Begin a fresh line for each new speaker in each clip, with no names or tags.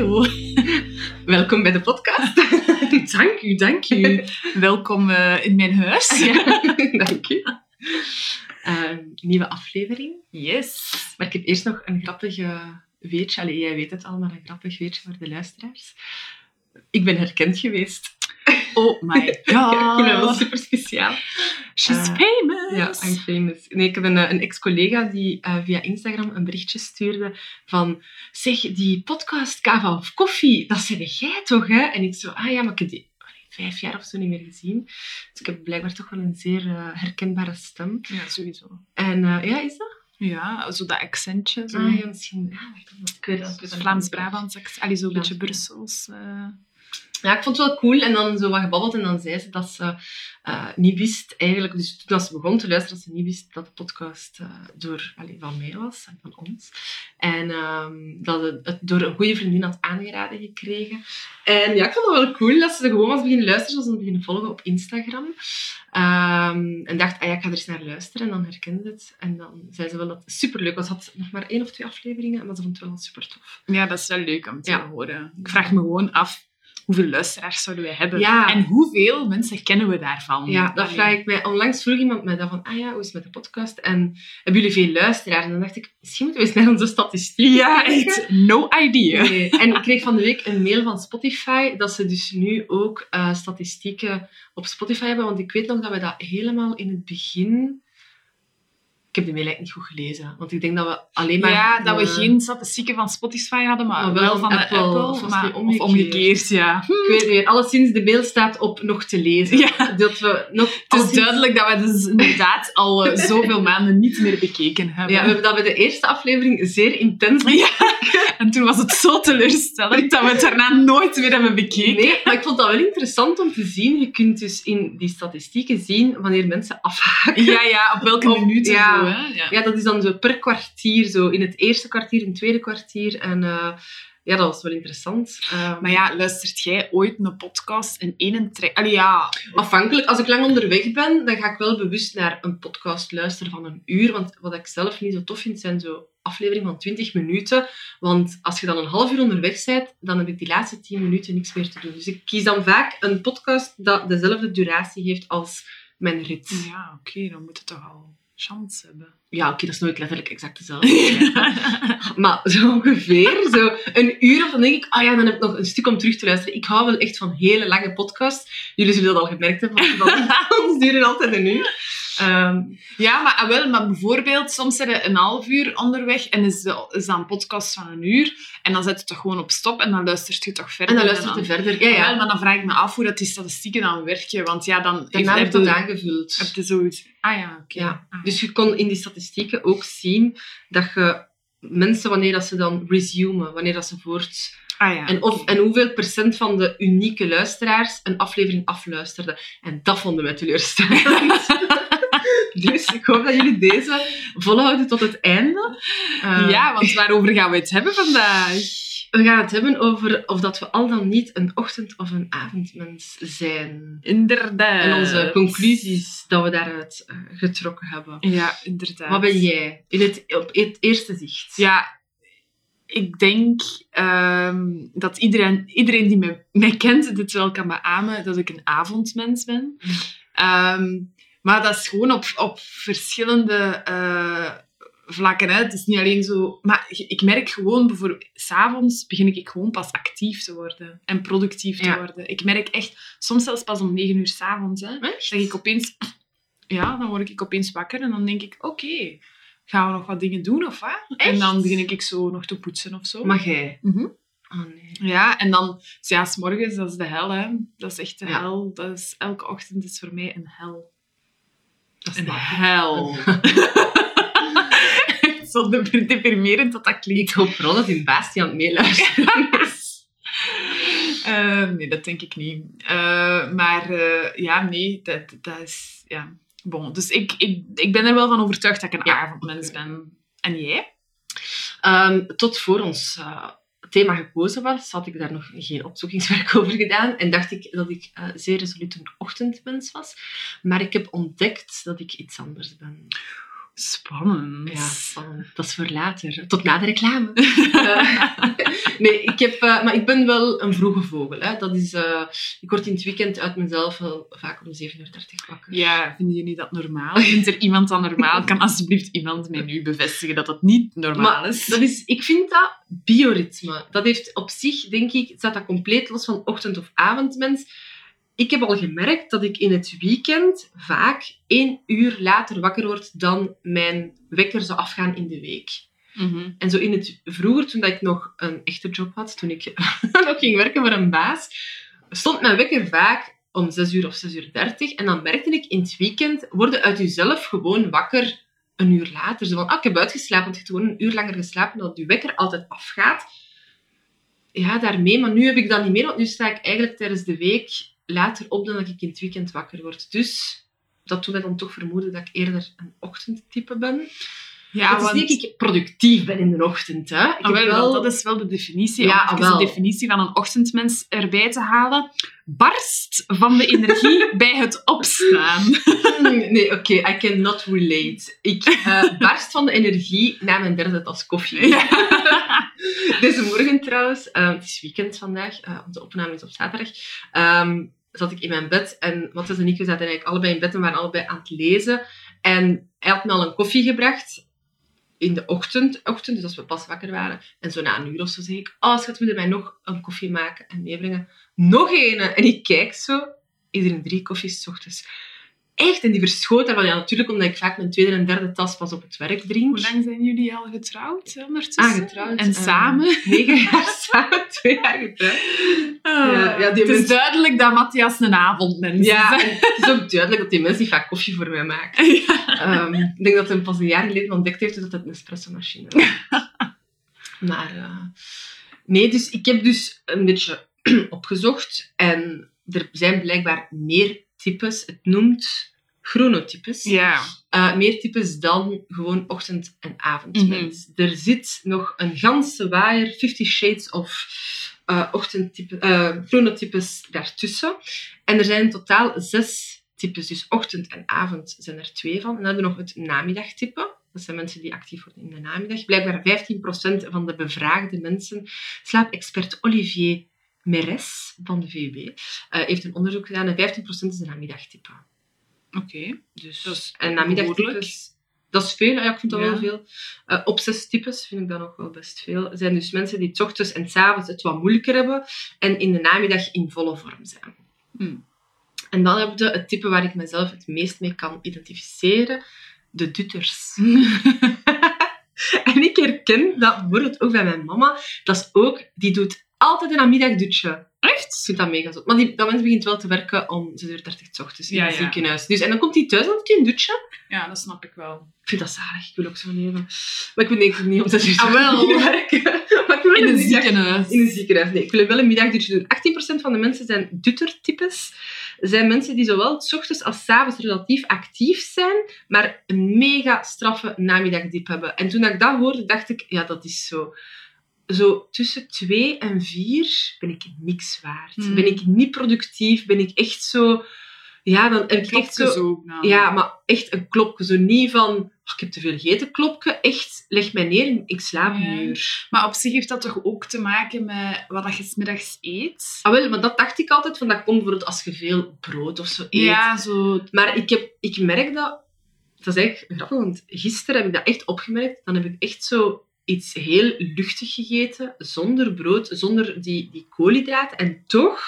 Hallo.
Welkom bij de podcast.
Dank u, dank u. Welkom eh, in mijn huis.
Ja, dank u. Eh, nieuwe aflevering.
Yes.
Maar ik heb eerst nog een grappig weetje. Allee, jij weet het allemaal, een grappig weetje voor de luisteraars. Ik ben herkend geweest.
Oh my god.
Ja, ik vind dat wel super speciaal.
She's
Eh,
famous.
Ja, I'm famous. Nee, ik heb een, een ex-collega die eh, via Instagram een berichtje stuurde van zeg, die podcast Kava of Koffie, dat zeg jij toch, hè? En ik zo, ah ja, maar ik heb die vijf jaar of zo niet meer gezien. Dus ik heb blijkbaar toch wel een zeer eh, herkenbare stem.
Ja, sowieso.
En ja, is dat?
Ja, zo dat accentje. Zo.
Ah ja, misschien. Ah, ik weet het.
Vlaams-Brabants accent. Allee, zo'n beetje Brussels.
Ja, ik vond het wel cool. En dan zo wat gebabbeld. En dan zei ze dat ze eh, niet wist, eigenlijk... Dus toen als ze begon te luisteren, dat ze niet wist dat de podcast eh, door, allee, van mij was. En van ons. En ehm, dat het, het door een goede vriendin had aangeraden gekregen. En ja, ik vond het wel cool dat ze gewoon was beginnen luisteren. Zoals ze beginnen volgen op Instagram. Ehm, en dacht, ah ja, ik ga er eens naar luisteren. En dan herkende ze het. En dan zei ze wel dat het superleuk was. Ze had nog maar één of twee afleveringen. Maar ze vond het wel super tof.
Ja, dat is wel leuk om te
Ja.
horen. Ik vraag me gewoon af, hoeveel luisteraars zouden wij hebben?
Ja.
En hoeveel mensen kennen we daarvan?
Ja, dat vraag ik mij. Onlangs vroeg iemand mij dat van, ah ja, hoe is het met de podcast? En hebben jullie veel luisteraars? En dan dacht ik, misschien moeten we eens naar onze statistieken
Ja, echt. No idea.
Nee. En ik kreeg van de week een mail van Spotify dat ze dus nu ook eh, statistieken op Spotify hebben. Want ik weet nog dat we dat helemaal in het begin... Ik heb de mail eigenlijk niet goed gelezen. Want ik denk dat we alleen maar...
ja, dat we
de-
geen statistieken van Spotify hadden, maar, wel, van de
Apple, of was
maar,
die
Of
omgekeerd?
ja.
Ik weet niet. Alleszins, de mail staat op nog te lezen.
Ja.
Dat we nog...
Het is
alleszins-
duidelijk dat we dus inderdaad al eh, zoveel maanden niet meer bekeken hebben.
Ja, we hebben dat bij de eerste aflevering zeer intens
Ja. En toen was het zo teleurstellend dat we het daarna nooit meer hebben bekeken.
Nee, maar ik vond dat wel interessant om te zien. Je kunt dus in die statistieken zien wanneer mensen afhaken.
Ja, ja, op welke minuten
ja.
Zo, hè. Ja.
Ja, dat is dan zo per kwartier. Zo in het eerste kwartier, in het tweede kwartier. En eh, ja, dat was wel interessant. Eh,
Maar ja, luistert jij ooit een podcast in één trek? Allee, ja.
Afhankelijk, als ik lang onderweg ben, dan ga ik wel bewust naar een podcast luisteren van een uur. Want wat ik zelf niet zo tof vind, zijn zo afleveringen van 20 minuten. Want als je dan een half uur onderweg bent, dan heb ik die laatste 10 minuten niks meer te doen. Dus ik kies dan vaak een podcast dat dezelfde duratie heeft als mijn rit.
Ja, oké, dan moet het toch al chance hebben.
Ja, oké, dat is nooit letterlijk exact dezelfde. maar zo ongeveer, zo een uur of dan denk ik, ah ja, dan heb ik nog een stuk om terug te luisteren. Ik hou wel echt van hele lange podcasts. Jullie zullen dat al gemerkt hebben, want ons duren altijd een uur. Ehm,
Ja, maar, ah, wel, maar bijvoorbeeld, soms zijn je een half uur onderweg en is, de, is dat een podcast van een uur. En dan zet je toch gewoon op stop en dan luistert je toch verder.
en dan luistert je verder. Ja,
Ja,
ja.
maar dan vraag ik me af hoe dat die statistieken dan werken. Want ja, dan
Daarna
heb je,
het aangevuld.
heb je zoiets... Ah ja, oké.
Ja.
Ah.
Dus je kon in die statistieken ook zien dat je mensen, wanneer dat ze dan resumen, wanneer dat ze voort...
Ah ja.
En, of, en hoeveel procent van de unieke luisteraars een aflevering afluisterden. En dat vonden wij teleurstellend. dus ik hoop dat jullie deze volhouden tot het einde. Eh,
ja, want waarover gaan we het hebben vandaag?
We gaan het hebben over of dat we al dan niet een ochtend- of een avondmens zijn.
Inderdaad.
En onze conclusies dat we daaruit eh, getrokken hebben.
Ja, inderdaad.
Wat ben jij in het, op het eerste zicht?
Ja, ik denk ehm, dat iedereen, iedereen die mij, mij kent dit wel kan beamen, dat ik een avondmens ben.
Ja.
Ehm, maar dat is gewoon op, op verschillende eh, vlakken. Hè. Het is niet alleen zo... Maar ik merk gewoon, bijvoorbeeld, s'avonds begin ik gewoon pas actief te worden. En productief te
Ja.
worden. Ik merk echt, soms zelfs pas om negen uur s'avonds, dat ik opeens... Ja, dan word ik opeens wakker en dan denk ik, oké, gaan we nog wat dingen doen of wat? En dan begin ik zo nog te poetsen of zo.
Maar jij? Oh nee.
Ja, en dan, ja, s morgens, dat is de hel, hè. Dat is echt de
Ja.
hel. Dat is, elke ochtend is voor mij een hel.
Dat
Een
snap ik.
hel. Zo de- deprimerend dat dat klinkt.
Ik hoop vooral dat die baas die aan het meeluisteren is.
Eh, nee, dat denk ik niet. Eh, maar eh, ja, nee, dat, dat is... Ja. Bon, dus ik, ik, ik ben er wel van overtuigd dat ik een
Ja.
avondmens ben. En jij?
Ehm, tot voor ons thema gekozen was, had ik daar nog geen opzoekingswerk over gedaan. En dacht ik dat ik eh, zeer resoluut een ochtendmens was. Maar ik heb ontdekt dat ik iets anders ben.
Spannend.
Ja, spannend. Dat is voor later. Tot na de reclame. Eh, nee, ik, heb, eh, maar ik ben wel een vroege vogel. Hè. Dat is, eh, ik word in het weekend uit mezelf wel vaak om 7.30 uur wakker.
Ja, vinden jullie dat normaal? Vindt er iemand dat normaal? Kan alsjeblieft iemand mij nu bevestigen dat dat niet normaal
Maar
is?
dat is, ik vind dat bioritme. Dat heeft op zich, denk ik, staat dat compleet los van ochtend- of avondmens. Ik heb al gemerkt dat ik in het weekend vaak één uur later wakker word dan mijn wekker zou afgaan in de week.
Mhm.
En zo in het vroeger, toen dat ik nog een echte job had, toen ik nog ging werken voor een baas, stond mijn wekker vaak om 6 uur of 6 uur 30. En dan merkte ik in het weekend, worden uit jezelf gewoon wakker een uur later. Zo van, ah, ik heb uitgeslapen, want je hebt gewoon een uur langer geslapen dan je wekker altijd afgaat. Ja, daarmee. Maar nu heb ik dat niet meer, want nu sta ik eigenlijk tijdens de week later op dan dat ik in het weekend wakker word. Dus dat doet mij dan toch vermoeden dat ik eerder een ochtendtype ben.
Ja,
het is
want...
niet dat ik productief ben in de ochtend. Hè. Ik
Ah,
heb
wel, Dat is wel de definitie.
Ja,
Om de definitie van een ochtendmens erbij te halen. Barst van de energie bij het opstaan.
Hmm, Nee, oké, I cannot relate. Ik eh, barst van de energie na mijn derde tas koffie. Deze morgen trouwens, eh, het is weekend vandaag, want de opname is op zaterdag, ehm, zat ik in mijn bed en Matthias en ik zaten eigenlijk allebei in bed en waren allebei aan het lezen. En hij had me al een koffie gebracht in de ochtend, ochtend, dus als we pas wakker waren. En zo na een uur of zo zeg ik, oh schat, wil je mij nog een koffie maken en meebrengen? Nog een! En ik kijk zo, iedereen drie koffies 's ochtends. Echt, en die verschoot daarvan. Ja, natuurlijk omdat ik vaak mijn tweede en derde tas pas op het werk drink.
Hoe lang zijn jullie al getrouwd ondertussen?
Ah, getrouwd.
En
eh,
samen?
Negen jaar samen, twee jaar getrouwd. Ja, ja, die
het is duidelijk dat Matthias een avondmens
Ja,
is.
en het is ook duidelijk dat die mensen niet vaak koffie voor mij maken. Ehm, ik denk dat hij pas een jaar geleden ontdekt heeft dat het een espresso-machine is. maar eh, nee, dus ik heb dus een beetje opgezocht en er zijn blijkbaar meer types. Het noemt chronotypes.
Ja.
Eh, meer types dan gewoon ochtend- en avondmens. Er zit nog een ganse waaier, 50 shades of eh ochtendtype, eh, chronotypes daartussen. En er zijn in totaal zes types, dus ochtend en avond zijn er twee van. En dan hebben we nog het namiddagtype. Dat zijn mensen die actief worden in de namiddag. Blijkbaar 15% van de bevraagde mensen, slaapexpert Olivier Meres van de VUB, eh, heeft een onderzoek gedaan en 15% is een namiddagtype.
Oké.
Dus,
Dat is
en namiddagtypes, dat is veel, ja, ik vind dat
Ja.
wel veel. Uh, obsesstypes vind ik dat nog wel best veel. Het zijn dus mensen die 's ochtends en 's avonds het wat moeilijker hebben en in de namiddag in volle vorm zijn.
Hmm.
En dan heb je het type waar ik mezelf het meest mee kan identificeren, de dutters. en ik herken dat bijvoorbeeld ook bij mijn mama. Dat is ook, die doet altijd een namiddagdutje.
Echt?
Ik vind dat mega zo. Maar die, dat mens begint wel te werken om 6 uur 30 's ochtends in
Ja,
het
ja.
ziekenhuis. Dus, en dan komt hij thuis en doet hij een dutje.
Ja, dat snap ik wel.
Ik vind dat zalig. Ik wil ook zo leven. Maar ik ben denk ik niet om 6 uur
Ah, wel.
te werken. Maar ik wil
In
een
een
middag-
ziekenhuis.
In een ziekenhuis. Nee, ik wil wel een middagdutje doen. 18% van de mensen zijn duttertypes. zijn mensen die zowel 's ochtends als 's avonds relatief actief zijn, maar een mega straffe namiddagdip hebben. En toen ik dat hoorde, dacht ik, ja, dat is zo. Zo tussen twee en vier ben ik niks waard.
Hmm.
Ben ik niet productief, ben ik echt zo... Ja, dan heb ik echt zo...
Ook. nou.
Ja, maar echt een klopje. Zo niet van, "Oh, ik heb te veel gegeten, klopje. Echt, leg mij neer en ik slaap een
Ja.
uur.
Maar op zich heeft dat toch ook te maken met wat dat je 's middags eet?
Ah, wel, maar dat dacht ik altijd, van dat komt bijvoorbeeld als je veel brood of zo eet.
Ja, zo.
Maar ik, heb, ik merk dat... Dat is eigenlijk grappig, want gisteren heb ik dat echt opgemerkt. Dan heb ik echt zo iets heel luchtig gegeten, zonder brood, zonder die, die koolhydraten. En toch,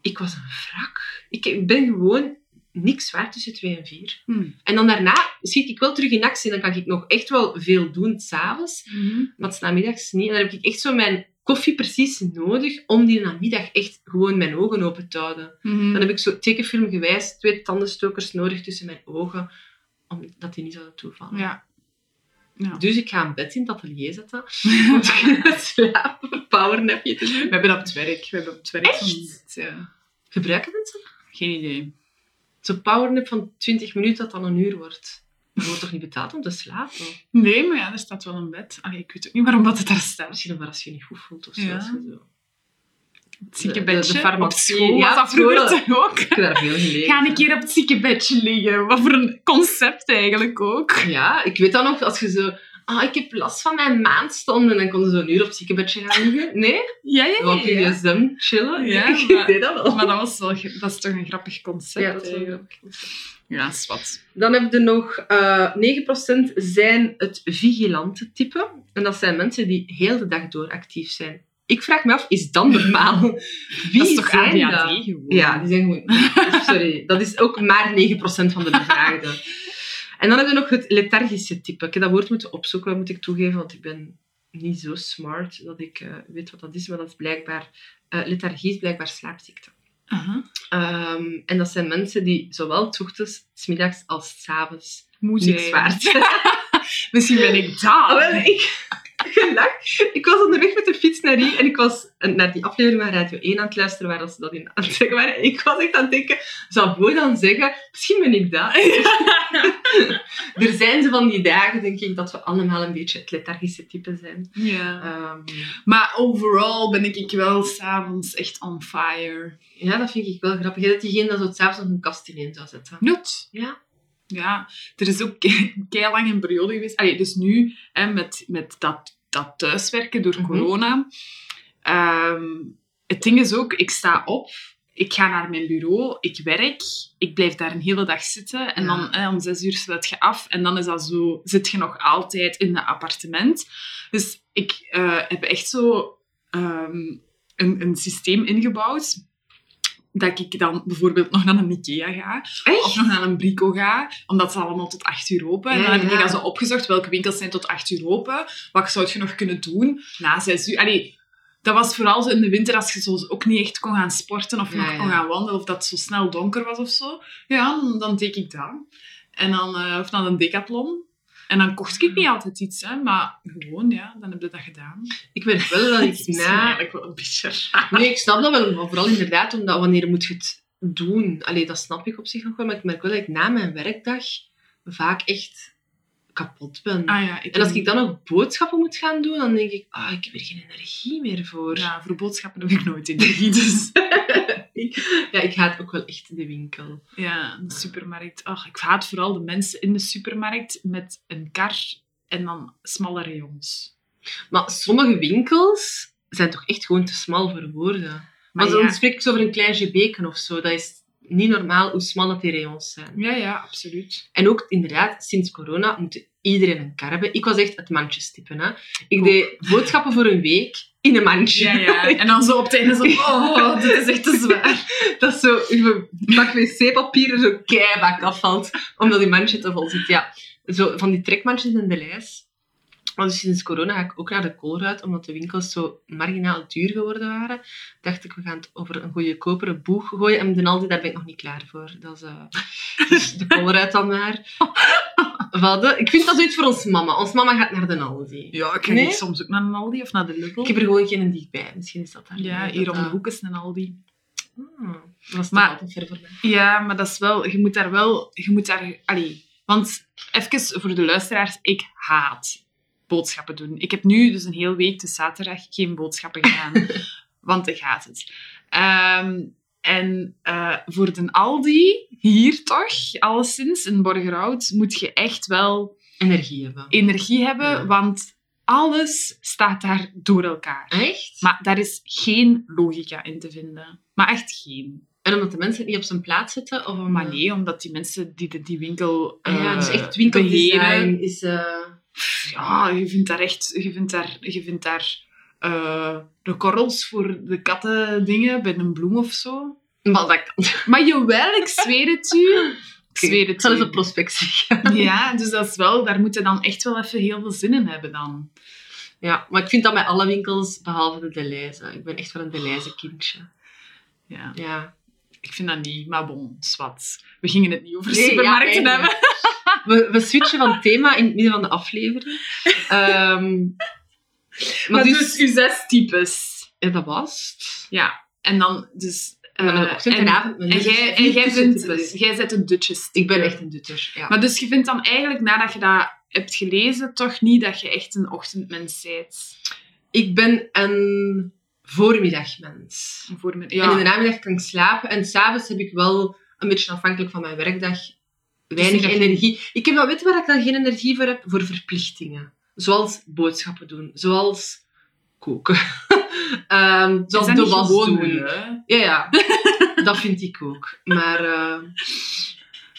ik was een wrak. Ik ben gewoon niks waard tussen twee en vier.
Hm.
En dan daarna schiet ik wel terug in actie. Dan kan ik nog echt wel veel doen s'avonds.
Mhm.
Maar 's namiddags niet. En dan heb ik echt zo mijn koffie precies nodig om die namiddag echt gewoon mijn ogen open te houden.
Mhm.
Dan heb ik zo tekenfilmgewijs twee tandenstokers nodig tussen mijn ogen, omdat die niet zouden toevallen.
Ja. Ja.
Dus ik ga een bed in het atelier zetten, om te kunnen slapen, powernapje te doen.
We hebben op het werk. We hebben op het werk
Echt?
zo'n- Ja.
Gebruiken mensen?
Geen idee.
Zo'n powernap van 20 minuten dat dan een uur wordt. Maar je wordt toch niet betaald om te slapen?
Nee, maar ja, er staat wel een bed. Allee, ik weet ook niet waarom dat het daar staat.
Misschien omdat als je je niet goed voelt of zo.
Ja. Het zieke
De- farmacie.
Op school
Ja,
was dat vroeger ook.
Ik heb daar veel gelezen.
Ga een keer op het zieke bedje liggen. Wat voor een concept eigenlijk ook.
Ja, ik weet dan nog, als je zo... Ah, ik heb last van mijn maandstonden. En dan konden ze zo een uur op het ziekenbedje gaan liggen. Nee?
Ja, ja,
Op je
ja.
gsm chillen.
Ja,
ik
maar-
deed dat wel.
Maar dat, was wel, dat is toch een grappig concept
Ja, dat is wel
eigenlijk. Ja, zwart.
Dan heb je nog eh 9% zijn het vigilante type. En dat zijn mensen die heel de dag door actief zijn. Ik vraag me af, is dat normaal? Wie
dat is toch
zijn
ADHD
dat?
gewoon?
Ja, die zijn gewoon... Sorry, dat is ook maar 9% van de bevraagden. En dan hebben we nog het lethargische type. Ik heb dat woord moeten opzoeken, moet ik toegeven, want ik ben niet zo smart dat ik eh, weet wat dat is. Maar dat is blijkbaar... eh lethargie is blijkbaar slaapziekte. Ehm, en dat zijn mensen die zowel 's ochtends, 's middags als 's avonds
Moe zijn.
waard
Misschien ben ik dat.
Ik, was onderweg met de fiets naar hier en ik was naar die aflevering van Radio 1 aan het luisteren waar ze dat in aan het zeggen waren. En ik was echt aan het denken, zou Boy dan zeggen, misschien ben ik dat. er zijn ze van die dagen, denk ik, dat we allemaal een beetje het lethargische type zijn.
Ja.
Ehm,
Maar overal ben ik wel s'avonds echt on fire.
ja, dat vind ik wel grappig. Je bent diegene dat zo het s'avonds nog een kast ineen zou zetten.
Nut.
Ja.
Ja, er is ook kei lang een periode geweest. Allee, dus nu, hè, met, met dat, dat thuiswerken door
Mhm.
corona. Ehm, het ding is ook, ik sta op, ik ga naar mijn bureau, ik werk, ik blijf daar een hele dag zitten. En
Ja.
dan om zes uur sluit je af. En dan is dat zo, zit je nog altijd in het appartement. Dus ik eh, heb echt zo ehm, een, een systeem ingebouwd. Dat ik dan bijvoorbeeld nog naar een IKEA ga. Of nog naar een Brico ga, omdat ze allemaal tot 8 uur open. En
Ja,
dan heb ik
ja.
dan zo opgezocht welke winkels zijn tot 8 uur open. Wat zou je nog kunnen doen na 6 uur? Allee, dat was vooral zo in de winter als je zo ook niet echt kon gaan sporten of
Ja,
nog kon gaan wandelen of dat het zo snel donker was of zo. Ja, dan, dan deed ik dat. En dan, eh, of dan een decathlon. En dan kocht ik niet altijd iets, hè, maar gewoon, ja, dan heb je dat gedaan.
Ik weet wel dat ik na...
eigenlijk wel een beetje raar.
Nee, ik snap dat wel. Maar vooral inderdaad, omdat wanneer moet je het doen? Allee, dat snap ik op zich nog wel. Maar ik merk wel dat ik na mijn werkdag vaak echt kapot ben.
Ah ja,
En als ik dan nog boodschappen moet gaan doen, dan denk ik, ah, ik heb er geen energie meer voor.
Ja, voor boodschappen heb ik nooit energie, dus...
Ja, ik haat ook wel echt de winkel.
Ja, de supermarkt. Ach, ik haat vooral de mensen in de supermarkt met een kar en dan smalle rayons.
Maar sommige winkels zijn toch echt gewoon te smal voor woorden. Maar
Maar
dan
ja.
spreek ik zo over een klein gebeken of zo. Dat is niet normaal hoe smal dat die rayons zijn.
Ja, ja, absoluut.
En ook inderdaad, sinds corona moet iedereen een kar hebben. Ik was echt het mandjestype. Hè. Ik deed boodschappen voor een week in een mandje.
Ja, ja. En dan zo op het einde zo, oh, dit is echt te zwaar.
Dat is zo, je pak wc-papier er zo keibak afvalt, omdat die mandje te vol zit. Ja, zo van die trekmandjes in de lijst. Dus sinds corona ga ik ook naar de koolruit, omdat de winkels zo marginaal duur geworden waren. Dacht ik, we gaan het over een goede koperen boeg gooien. En de Aldi, daar ben ik nog niet klaar voor. Dat is eh, dus de koolruit dan maar. Wat, ik vind dat zoiets voor ons mama. Ons mama gaat naar de Aldi.
Ja, ik ga
Nee?
soms ook naar een Aldi of naar de Lidl.
Ik heb er gewoon geen dichtbij. Misschien is dat daar.
Ja, hier om de hoek is een Aldi.
Hmm, dat is
Maar-
altijd ver voor mij.
Ja, maar dat is wel... Je moet daar wel... Je moet daar... Allee, want even voor de luisteraars. Ik haat boodschappen doen. Ik heb nu dus een hele week, de zaterdag, geen boodschappen gedaan. want ik haat het. Ehm, en eh, voor de Aldi, hier toch, alleszins, in Borgerhout, moet je echt wel
Energie hebben.
energie hebben,
Ja.
want alles staat daar door elkaar.
Echt?
Maar daar is geen logica in te vinden. Maar echt geen.
En omdat de mensen niet op zijn plaats zetten? Of om,
Maar nee, omdat die mensen die de, die winkel
Ah ja, dus
eh,
echt winkeldesign
beheren,
is... eh,
Ja, je vindt daar echt... Je vindt daar, je vindt daar eh, de korrels voor de katten dingen bij een bloem of zo.
Maar dat.
Maar jawel, ik zweer het u. Ik zweer het
eens
u.
op prospectie.
Ja, dus dat is wel... Daar moet je dan echt wel even heel veel zin in hebben dan.
Ja, maar ik vind dat bij alle winkels, behalve de Deleuze. Ik ben echt wel een Deleuze kindje.
Ja,
Ja.
ik vind dat niet. Maar bon, zwart. We gingen het niet over
Nee,
supermarkten hebben.
We, we switchen van thema in het midden van de aflevering. Ehm, maar,
Maar
dus...
dus, uw zes types.
Ja, dat was het.
Ja, en dan dus... Eh,
en,
en-
avond.
En jij, en jij, vindt, jij bent een Dutches
Ik ben echt een Dutter, ja.
Maar dus je vindt dan eigenlijk, nadat je dat hebt gelezen, toch niet dat je echt een ochtendmens bent.
Ik ben een voormiddagmens.
Voor me,
En in
ja.
de namiddag kan ik slapen. En s'avonds heb ik wel, een beetje afhankelijk van mijn werkdag, weinig
dat je-
energie. Ik heb wel weten waar ik dan geen energie voor heb? Voor verplichtingen. Zoals boodschappen doen. Zoals koken. Ehm, zoals de was doen.
lui?
Ja, ja. dat vind ik ook. Maar eh,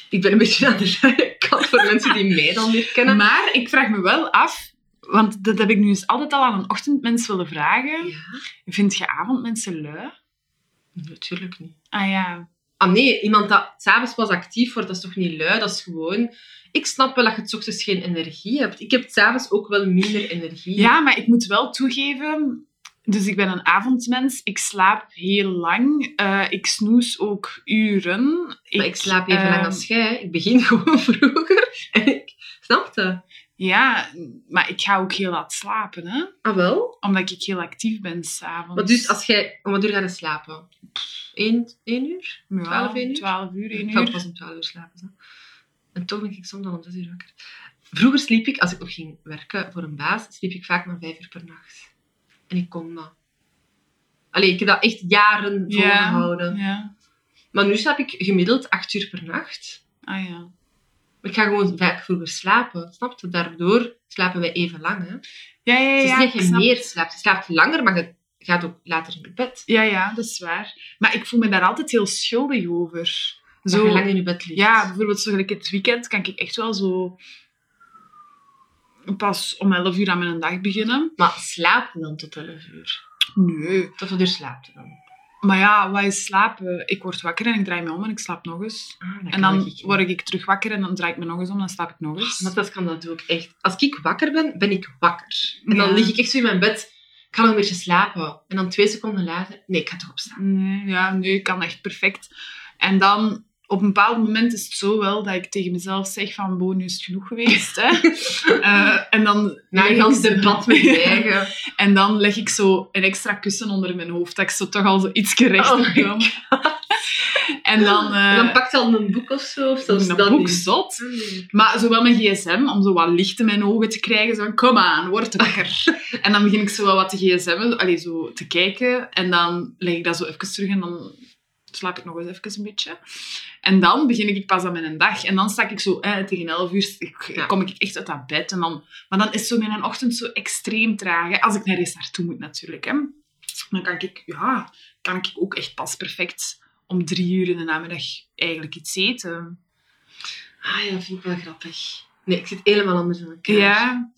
ik ben een beetje aan de kant voor mensen die mij dan weer kennen.
Maar ik vraag me wel af, want dat heb ik nu eens altijd al aan een ochtendmens willen vragen.
Ja,
Vind je avondmensen lui?
natuurlijk niet.
Ah ja.
Ah nee, iemand dat s'avonds pas actief wordt, dat is toch niet lui? Dat is gewoon... Ik snap wel dat je het ochtends geen energie hebt. Ik heb s'avonds ook wel minder energie.
Ja, maar ik moet wel toegeven... Dus ik ben een avondmens. Ik slaap heel lang. Eh, ik snoes ook uren.
Maar ik slaap even lang
ehm,
als jij. Ik begin gewoon vroeger. En ik... Snap je?
Ja, maar ik ga ook heel laat slapen, hè.
Ah, wel?
Omdat ik heel actief ben s'avonds.
Dus als jij... Om wat uur ga je slapen? Eén, één uur?
Ja,
12 uur?
12 uur, 1
Ik ga
uur.
pas om 12 uur slapen. Zo. En toch ben ik soms al om 6 uur wakker. Vroeger sliep ik, als ik nog ging werken voor een baas, sliep ik vaak maar 5 uur per nacht. En ik kon dat. Allee, ik heb dat echt jaren volgehouden.
Ja.
Maar nu slaap ik gemiddeld 8 uur per nacht.
Ah ja.
Ik ga gewoon vaak vroeger slapen. Snap je? Daardoor slapen wij even lang. Hè?
Ja, ja, ja.
Het is niet dat je meer slaapt. Je slaapt langer, maar je gaat ook later in bed.
Ja, ja, dat is waar. Maar ik voel me daar altijd heel schuldig over.
Zo je lang in je bed ligt.
ja, bijvoorbeeld zo gelijk het weekend kan ik echt wel zo pas om 11 uur aan mijn dag beginnen.
Maar slaap dan tot 11 uur?
Nee.
Tot wat uur slaapt dan?
Maar ja, wat is slapen? Ik word wakker en ik draai me om en ik slaap nog eens.
Ah,
En dan
ik
word ik terug wakker en dan draai ik me nog eens om en dan slaap ik nog eens.
Maar dat kan dat ook echt. Als ik wakker ben, ben ik wakker. En dan
Ja.
lig ik echt zo in mijn bed. Ik ga nog een beetje slapen. En dan twee seconden later... Nee, ik ga toch opstaan.
Nee, ja, nee, ik kan echt perfect. En dan, op een bepaald moment is het zo wel dat ik tegen mezelf zeg van, Bo, nu is het genoeg geweest. Hè? Eh, en dan...
Na een
ik
debat met je eigen.
En dan leg ik zo een extra kussen onder mijn hoofd, dat ik zo toch al zo iets gerecht
Oh
dan. En dan...
En dan pakt al een boek of zo. Of zelfs
een
dat
boek
niet.
zot. Maar zowel mijn gsm, om zo wat licht in mijn ogen te krijgen. Zo van, kom aan, word wakker. en dan begin ik zo wel wat te gsm, allee, zo te kijken. En dan leg ik dat zo even terug en dan slaap ik nog eens even een beetje. En dan begin ik pas aan mijn dag. En dan sta ik zo eh, tegen 11 uur, ik,
Ja.
kom ik echt uit dat bed. En dan, maar dan is zo mijn ochtend zo extreem traag. Hè. Als ik nergens naartoe moet natuurlijk. Hè. Dan kan ik, ja, kan ik ook echt pas perfect om drie uur in de namiddag eigenlijk iets eten.
Ah ja, dat vind ik wel grappig. Nee, ik zit helemaal anders in elkaar.
Ja,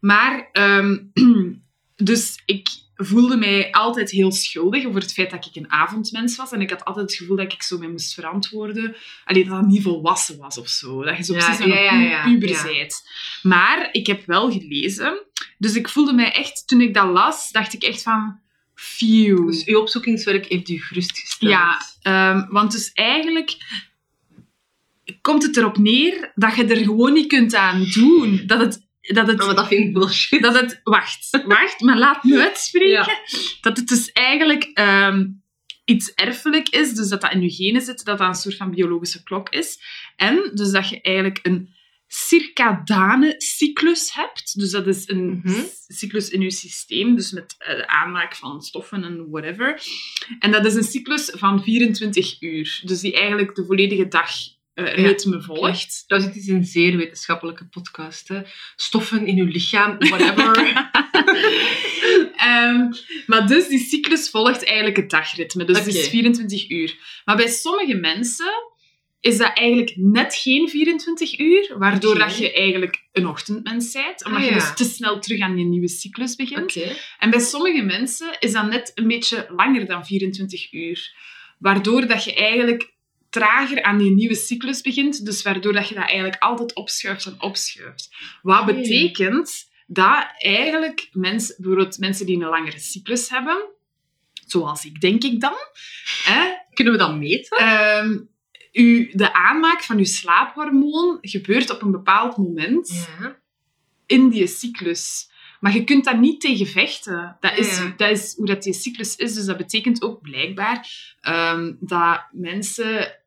maar ehm, dus ik voelde mij altijd heel schuldig over het feit dat ik een avondmens was. En ik had altijd het gevoel dat ik zo mee moest verantwoorden. Alleen dat dat niet volwassen was of zo. Dat je zo
Ja,
precies
ja,
een
ja,
puber
ja.
bent. Maar ik heb wel gelezen. Dus ik voelde mij echt, toen ik dat las, dacht ik echt van... Phew.
Dus uw opzoekingswerk heeft u gerustgesteld.
Ja, ehm, want dus eigenlijk komt het erop neer dat je er gewoon niet kunt aan doen. Dat het... Dat het
Oh, maar dat vind ik bullshit.
dat het... Wacht, wacht, maar laat me uitspreken.
Ja.
Dat het dus eigenlijk ehm, iets erfelijk is, dus dat dat in je genen zit, dat dat een soort van biologische klok is. En dus dat je eigenlijk een circadane cyclus hebt. Dus dat is een
Mhm.
cyclus in je systeem, dus met eh, de aanmaak van stoffen en whatever. En dat is een cyclus van 24 uur, dus die eigenlijk de volledige dag eh, ritme volgt.
Trouwens, het is een zeer wetenschappelijke podcast. Hè. Stoffen in uw lichaam, whatever.
Ehm, maar dus die cyclus volgt eigenlijk het dagritme. Dus het is
Oké.
24 uur. Maar bij sommige mensen is dat eigenlijk net geen 24 uur, waardoor dat je eigenlijk een ochtendmens bent, omdat
Ah,
je dus te snel terug aan je nieuwe cyclus begint. En bij sommige mensen is dat net een beetje langer dan 24 uur, waardoor dat je eigenlijk trager aan die nieuwe cyclus begint, dus waardoor dat je dat eigenlijk altijd opschuift en opschuift. Wat betekent dat eigenlijk mensen, bijvoorbeeld mensen die een langere cyclus hebben, zoals ik denk ik dan, hè,
Kunnen we dat meten?
ehm, u, de aanmaak van uw slaaphormoon gebeurt op een bepaald moment
Ja.
in die cyclus. Maar je kunt daar niet tegen vechten. Dat is,
Ja.
dat is hoe dat die cyclus is. Dus dat betekent ook blijkbaar ehm, dat mensen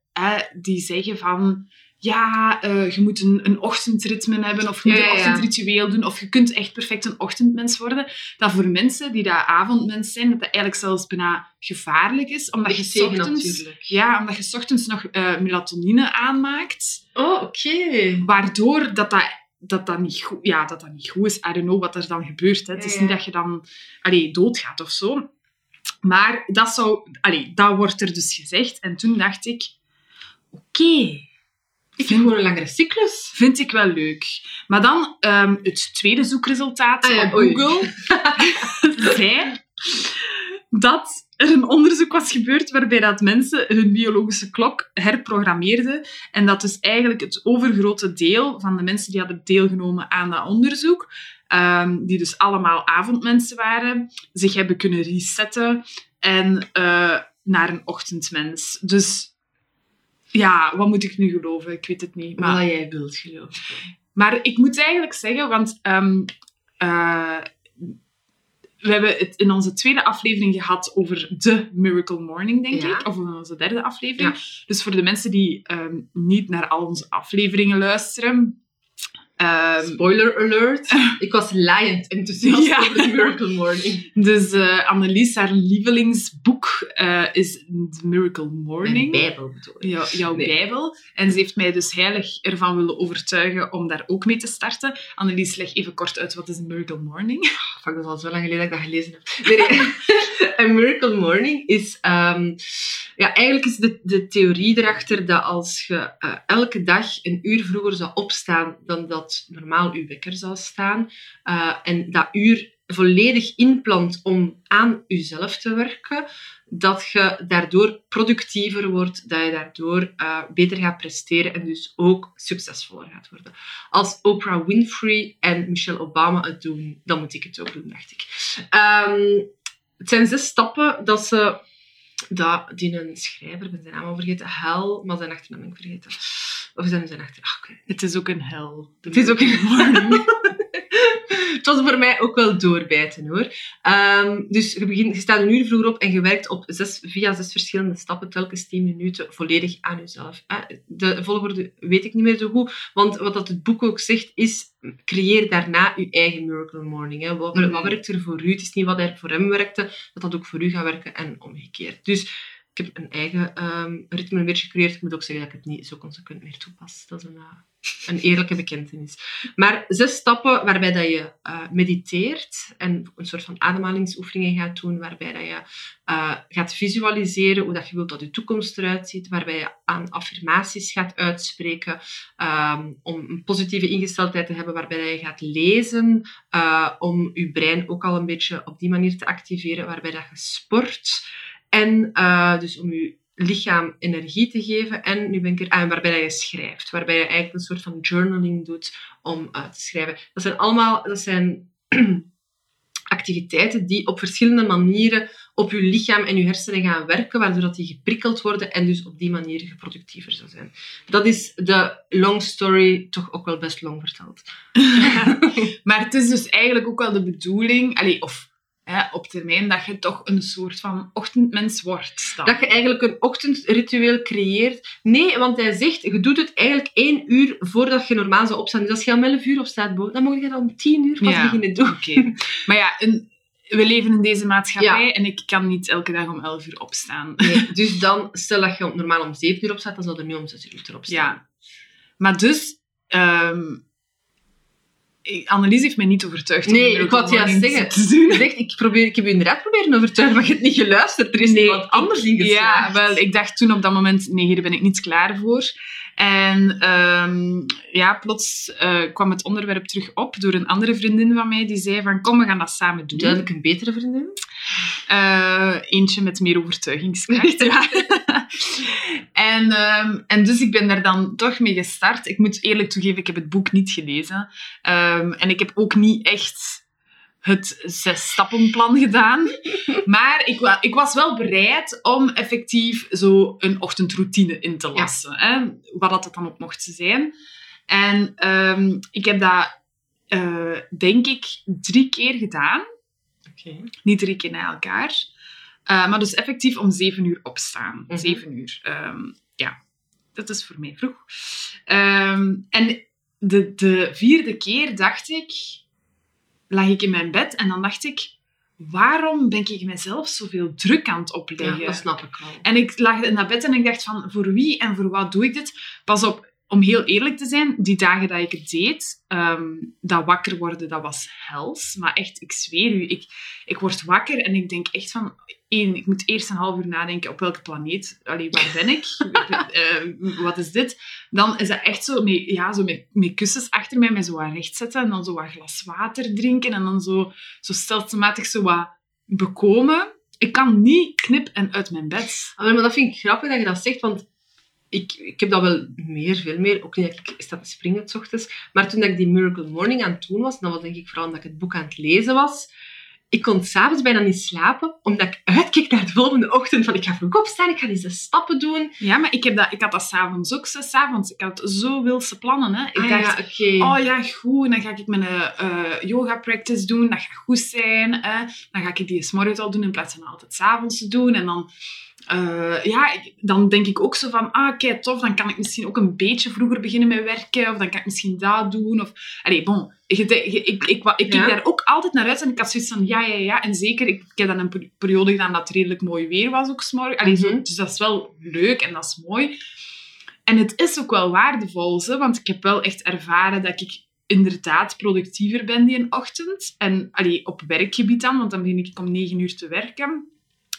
die zeggen van... ja, eh, je moet een, een ochtendritme hebben of je moet
Ja,
een
ja,
ochtendritueel doen of je kunt echt perfect een ochtendmens worden. Dat voor mensen die dat avondmens zijn, dat dat eigenlijk zelfs bijna gevaarlijk is, omdat je
Echt tegen
ochtends,
natuurlijk.
ja, omdat je 's ochtends nog eh, melatonine aanmaakt,
Oh, oké.
waardoor dat dat dat dat niet goed, ja, dat dat niet goed is. I don't know wat er dan gebeurt. Hè. Het is niet dat je dan allee, doodgaat of zo. Maar dat, zou, allee, dat wordt er dus gezegd. En toen dacht ik, oké,
Ik heb gewoon een langere cyclus.
vind ik wel leuk. Maar dan ehm, het tweede zoekresultaat
Ah ja,
op
oei.
Google zei dat er een onderzoek was gebeurd waarbij dat mensen hun biologische klok herprogrammeerden en dat dus eigenlijk het overgrote deel van de mensen die hadden deelgenomen aan dat onderzoek, ehm, die dus allemaal avondmensen waren, zich hebben kunnen resetten en eh, naar een ochtendmens. Dus ja, wat moet ik nu geloven? Ik weet het niet. Maar...
Wat jij wilt geloven.
Maar ik moet eigenlijk zeggen, want ehm, eh, we hebben het in onze tweede aflevering gehad over de Miracle Morning, denk
Ja.
ik. Of in onze derde aflevering. Dus voor de mensen die ehm, niet naar al onze afleveringen luisteren. Ehm,
Spoiler alert. Ik was laaiend enthousiast
Ja.
over de Miracle Morning.
dus eh Annelies, haar lievelingsboek eh, is The Miracle Morning.
Mijn bijbel bedoel ik.
Jouw
Nee.
Bijbel. En ze heeft mij dus heilig ervan willen overtuigen om daar ook mee te starten. Annelies, leg even kort uit wat is een Miracle Morning.
Fuck, dat is al zo lang geleden dat ik dat gelezen heb. Nee, nee. Een Miracle Morning is... ehm, ja, eigenlijk is de, de theorie erachter dat als je eh, elke dag een uur vroeger zou opstaan dan dat normaal je wekker zou staan, eh, en dat uur volledig inplant om aan jezelf te werken, dat je daardoor productiever wordt, dat je daardoor eh, beter gaat presteren en dus ook succesvoller gaat worden. Als Oprah Winfrey en Michelle Obama het doen, dan moet ik het ook doen, dacht ik. Ehm, het zijn zes stappen dat ze... Dat, die een schrijver, ik ben zijn naam al vergeten, Hel, maar zijn achternaam ben ik vergeten. Of zijn achternaam? Ah, oké.
Het is ook een hel.
Het is ook een morning. het was voor mij ook wel doorbijten hoor. Ehm, dus je, begint, je staat een uur vroeger op en je werkt op zes, via zes verschillende stappen, telkens 10 minuten, volledig aan jezelf. Eh, De volgorde weet ik niet meer zo goed, want wat dat het boek ook zegt is, creëer daarna je eigen Miracle Morning. Hè. Wat,
Mhm.
wat werkt er voor u? Het is niet wat er voor hem werkte, dat dat ook voor u gaat werken en omgekeerd. Dus ik heb een eigen ehm, ritme beetje gecreëerd. Ik moet ook zeggen dat ik het niet zo consequent meer toepas. Dat is een, eh, een eerlijke bekentenis. Maar zes stappen waarbij dat je eh, mediteert en een soort van ademhalingsoefeningen gaat doen, waarbij dat je eh, gaat visualiseren hoe dat je wilt dat je toekomst eruit ziet, waarbij je aan affirmaties gaat uitspreken, ehm, om een positieve ingesteldheid te hebben, waarbij dat je gaat lezen, om je brein ook al een beetje op die manier te activeren, waarbij dat je sport en eh, dus om je lichaam energie te geven. En nu ben ik er aan, waarbij dat je schrijft. Waarbij je eigenlijk een soort van journaling doet om eh, te schrijven. Dat zijn allemaal dat zijn activiteiten die op verschillende manieren op je lichaam en je hersenen gaan werken, waardoor dat die geprikkeld worden en dus op die manier je productiever zou zijn. Dat is de long story toch ook wel best lang verteld.
maar het is dus eigenlijk ook wel de bedoeling, allee, of hè, op termijn, dat je toch een soort van ochtendmens wordt. Dan.
Dat je eigenlijk een ochtendritueel creëert. Nee, want hij zegt, je doet het eigenlijk één uur voordat je normaal zou opstaan. Dus als je om 11 uur opstaat, dan moet je dat om 10 uur pas
Ja.
beginnen doen.
Oké. Maar ja, een- we leven in deze maatschappij
Ja.
en ik kan niet elke dag om 11 uur opstaan.
Nee, dus dan, stel dat je normaal om 7 uur opstaat, dan zou er nu om 6 uur moeten opstaan.
Ja. Maar dus... ehm Annelies heeft mij niet overtuigd
Nee, ik wou het juist zeggen.
te
zegt, ik, probeer, ik heb je inderdaad proberen overtuigen, maar je hebt niet geluisterd. Er is
Nee,
iemand anders in
Ja,
geslaagd.
wel, ik dacht toen op dat moment, nee, hier ben ik niet klaar voor. En ehm, ja, plots eh, kwam het onderwerp terug op door een andere vriendin van mij, die zei van, kom, we gaan dat samen doen.
Duidelijk een betere vriendin.
Eh, eentje met meer overtuigingskracht, ja. en, ehm, en dus ik ben daar dan toch mee gestart. Ik moet eerlijk toegeven, ik heb het boek niet gelezen. Ehm, en ik heb ook niet echt het zes-stappenplan gedaan. Maar ik, wa- ik was wel bereid om effectief zo een ochtendroutine in te lassen. Hè? Wat dat dan ook mocht zijn. En ehm, ik heb dat, eh, denk ik, drie keer gedaan. Niet drie keer na elkaar. Eh, maar dus effectief om zeven uur opstaan.
Mhm.
Zeven uur. ehm, ja. dat is voor mij vroeg. Ehm, en de, de vierde keer dacht ik, lag ik in mijn bed en dan dacht ik, waarom ben ik mezelf zoveel druk aan het
Ja,
opleggen?
dat snap ik wel.
En ik lag in dat bed en ik dacht van, voor wie en voor wat doe ik dit? Pas op, om heel eerlijk te zijn, die dagen dat ik het deed, ehm, dat wakker worden, dat was hels. Maar echt, ik zweer u, ik, ik word wakker en ik denk echt van, één, ik moet eerst een half uur nadenken op welke planeet, allee, waar ben ik? Eh, wat is dit? Dan is dat echt zo, met, ja, zo met, met kussens achter mij, mij zo wat recht zetten en dan zo wat glas water drinken en dan zo, zo stelselmatig zo wat bekomen. Ik kan niet knip en uit mijn bed.
Ah, Maar dat vind ik grappig dat je dat zegt, want ik, ik heb dat wel meer, veel meer. Ook niet dat ik sta te springen s ochtends. Maar toen dat ik die Miracle Morning aan het doen was, dan was denk ik vooral omdat ik het boek aan het lezen was, ik kon s'avonds bijna niet slapen, omdat ik uitkeek naar de volgende ochtend. Van, ik ga vroeg opstaan, ik ga deze stappen doen.
Ja, maar ik, heb dat, ik had dat s'avonds ook. S'avonds. Ik had zo wilse plannen. Hè. Ik
Ah,
dacht,
ja,
oh ja, goed. En dan ga ik mijn eh, yoga practice doen. Dat gaat goed zijn. Hè. Dan ga ik die 's morgens al doen in plaats van altijd 's avonds te doen. En dan, eh, ja, ik- dan denk ik ook zo van, ah, kijk, tof. Dan kan ik misschien ook een beetje vroeger beginnen met werken. Of dan kan ik misschien dat doen. Of, allee, bon. Ik, ik, ik, ik, ik, ik keek
Ja.
daar ook altijd naar uit. En ik had zoiets van, ja, ja, ja. En zeker, ik, ik heb dan een peri- periode gedaan dat het redelijk mooi weer was ook 's morgens. Allee, zo,
Mhm.
dus dat is wel leuk en dat is mooi. En het is ook wel waardevol, hè, want ik heb wel echt ervaren dat ik inderdaad productiever ben die een ochtend. En allee, op werkgebied dan, want dan begin ik om negen uur te werken.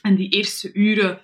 En die eerste uren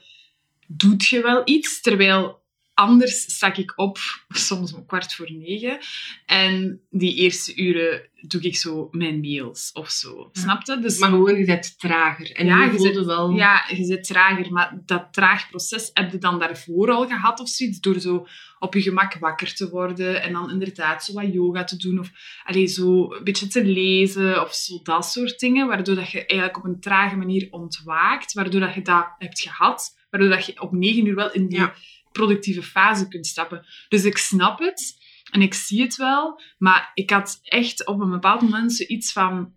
doet je wel iets, terwijl anders stak ik op, soms om kwart voor negen. En die eerste uren doe ik zo mijn mails of zo.
Ja.
Snap je? Dus
Maar gewoon, je bent trager. En
Ja,
je
zit-
wel...
ja, je zit trager, maar dat traag proces heb je dan daarvoor al gehad of zoiets, door zo op je gemak wakker te worden en dan inderdaad zo wat yoga te doen of allee, zo een beetje te lezen of zo dat soort dingen, waardoor dat je eigenlijk op een trage manier ontwaakt, waardoor dat je dat hebt gehad, waardoor dat je op negen uur wel in die
Ja.
productieve fase kunt stappen. Dus ik snap het en ik zie het wel, maar ik had echt op een bepaald moment zoiets van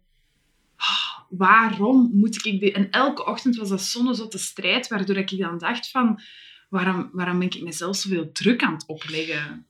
"Ah, waarom moet ik dit... En elke ochtend was dat zo'n zotte strijd, waardoor ik dan dacht van, waarom, waarom ben ik mezelf zoveel druk aan het opleggen?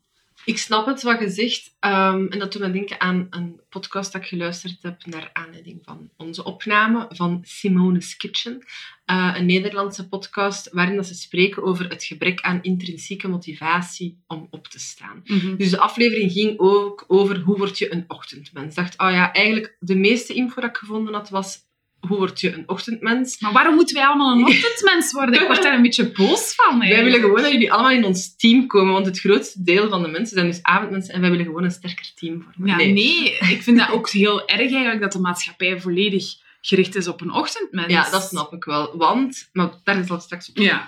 Ik snap het wat je zegt. Ehm, en dat doet me denken aan een podcast dat ik geluisterd heb naar aanleiding van onze opname van Simone's Kitchen. Eh, een Nederlandse podcast waarin dat ze spreken over het gebrek aan intrinsieke motivatie om op te staan. Dus de aflevering ging ook over hoe word je een ochtendmens. Ik dacht, oh ja, eigenlijk de meeste info dat ik gevonden had was hoe word je een ochtendmens.
Maar waarom moeten wij allemaal een ochtendmens worden? Ik word daar een beetje boos van.
Wij willen gewoon dat jullie allemaal in ons team komen, want het grootste deel van de mensen zijn dus avondmensen en wij willen gewoon een sterker team vormen.
Ja, nee. ik vind dat ook heel erg eigenlijk dat de maatschappij volledig gericht is op een ochtendmens.
Ja, dat snap ik wel. Want, maar daar zal ik straks op
Ja.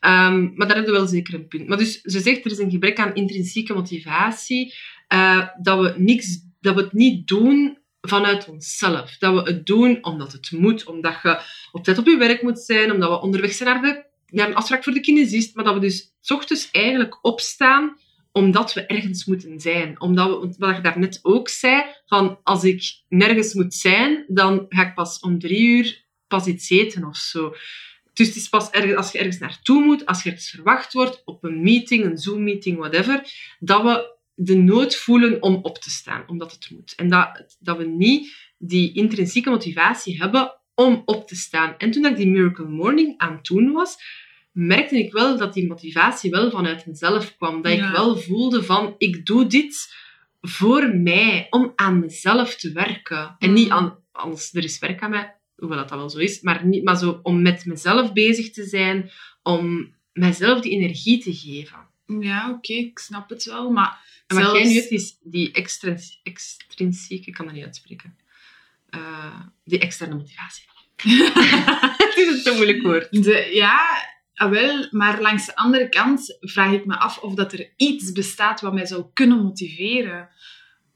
Ehm, maar daar hebben we wel zeker een punt. Maar dus, ze zegt, er is een gebrek aan intrinsieke motivatie. eh, dat, we niks, dat we het niet doen vanuit onszelf. Dat we het doen omdat het moet, omdat je op tijd op je werk moet zijn, omdat we onderweg zijn naar, de, naar een afspraak voor de kinesist, maar dat we dus 's ochtends eigenlijk opstaan omdat we ergens moeten zijn. Omdat we, wat je daarnet ook zei, van als ik nergens moet zijn, dan ga ik pas om drie uur pas iets eten of zo. Dus het is pas als je ergens naartoe moet, als je ergens verwacht wordt, op een meeting, een Zoom-meeting, whatever, dat we de nood voelen om op te staan, omdat het moet. En dat, dat we niet die intrinsieke motivatie hebben om op te staan. En toen ik die Miracle Morning aan het doen was, merkte ik wel dat die motivatie wel vanuit mezelf kwam. Dat
Ja.
ik wel voelde van, ik doe dit voor mij, om aan mezelf te werken. En niet
Mm.
aan, als er is werk aan mij, hoewel dat, dat wel zo is, maar, niet, maar zo om met mezelf bezig te zijn, om mijzelf die energie te geven.
Ja, oké, ik snap het wel, maar
En wat
zelfs...
jij nu hebt, is die extrins- extrinsieke, ik kan dat niet uitspreken, Eh, die externe motivatie. Het is een te moeilijk woord.
De, ja, ah, wel, maar langs de andere kant vraag ik me af of dat er iets bestaat wat mij zou kunnen motiveren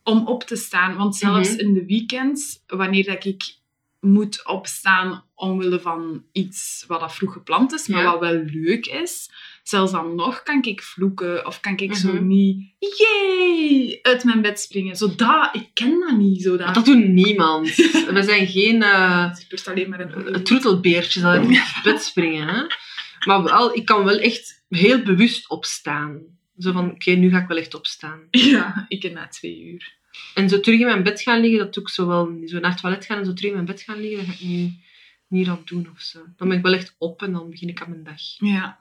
om op te staan. Want zelfs
Mhm.
in de weekends, wanneer dat ik moet opstaan omwille van iets wat dat vroeg gepland is, maar
Ja.
wat wel leuk is, zelfs dan nog kan ik vloeken of kan ik zo
Mhm.
niet, yay, uit mijn bed springen. Zo dat, ik ken dat niet. Zo dat.
Dat doet niemand. We zijn geen eh
Het alleen maar een...
troetelbeertjes dat uit het bed springen. Hè? Maar wel, ik kan wel echt heel bewust opstaan. Zo van, oké, nu ga ik wel echt opstaan.
Ja, ik na twee uur.
En zo terug in mijn bed gaan liggen, dat doe ik zo wel. Zo naar het toilet gaan en zo terug in mijn bed gaan liggen, dat ga ik nu niet aan doen of zo. Dan ben ik wel echt op en dan begin ik aan mijn dag.
Ja.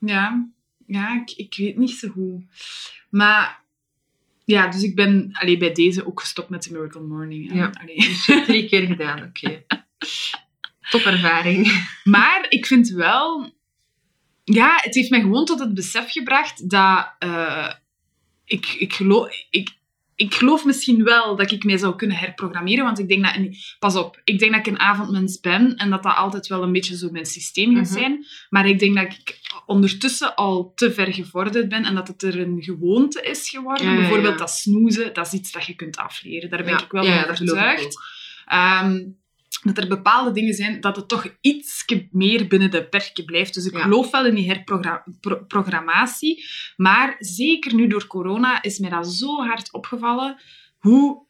Ja. Ja, ik, ik weet niet zo goed. Maar... Ja, dus ik ben allee, bij deze ook gestopt met de Miracle Morning. hè.
Ja.
Allee.
Dus drie keer gedaan, oké. Topervaring.
Maar ik vind wel... Ja, het heeft mij gewoon tot het besef gebracht dat... eh, ik, ik, geloof, ik, ik geloof misschien wel dat ik mij zou kunnen herprogrammeren, want ik denk dat... en Pas op, ik denk dat ik een avondmens ben en dat dat altijd wel een beetje zo mijn systeem gaat
Mhm.
zijn. Maar ik denk dat ik ondertussen al te ver gevorderd ben en dat het er een gewoonte is geworden.
Ja, ja, ja.
Bijvoorbeeld dat snoezen, dat is iets dat je kunt afleren. Daar ben ik wel van overtuigd. Dat er bepaalde dingen zijn dat het toch iets meer binnen de perken blijft. Dus ik
Ja.
geloof wel in die herprogrammatie. Maar zeker nu door corona is mij dat zo hard opgevallen hoe,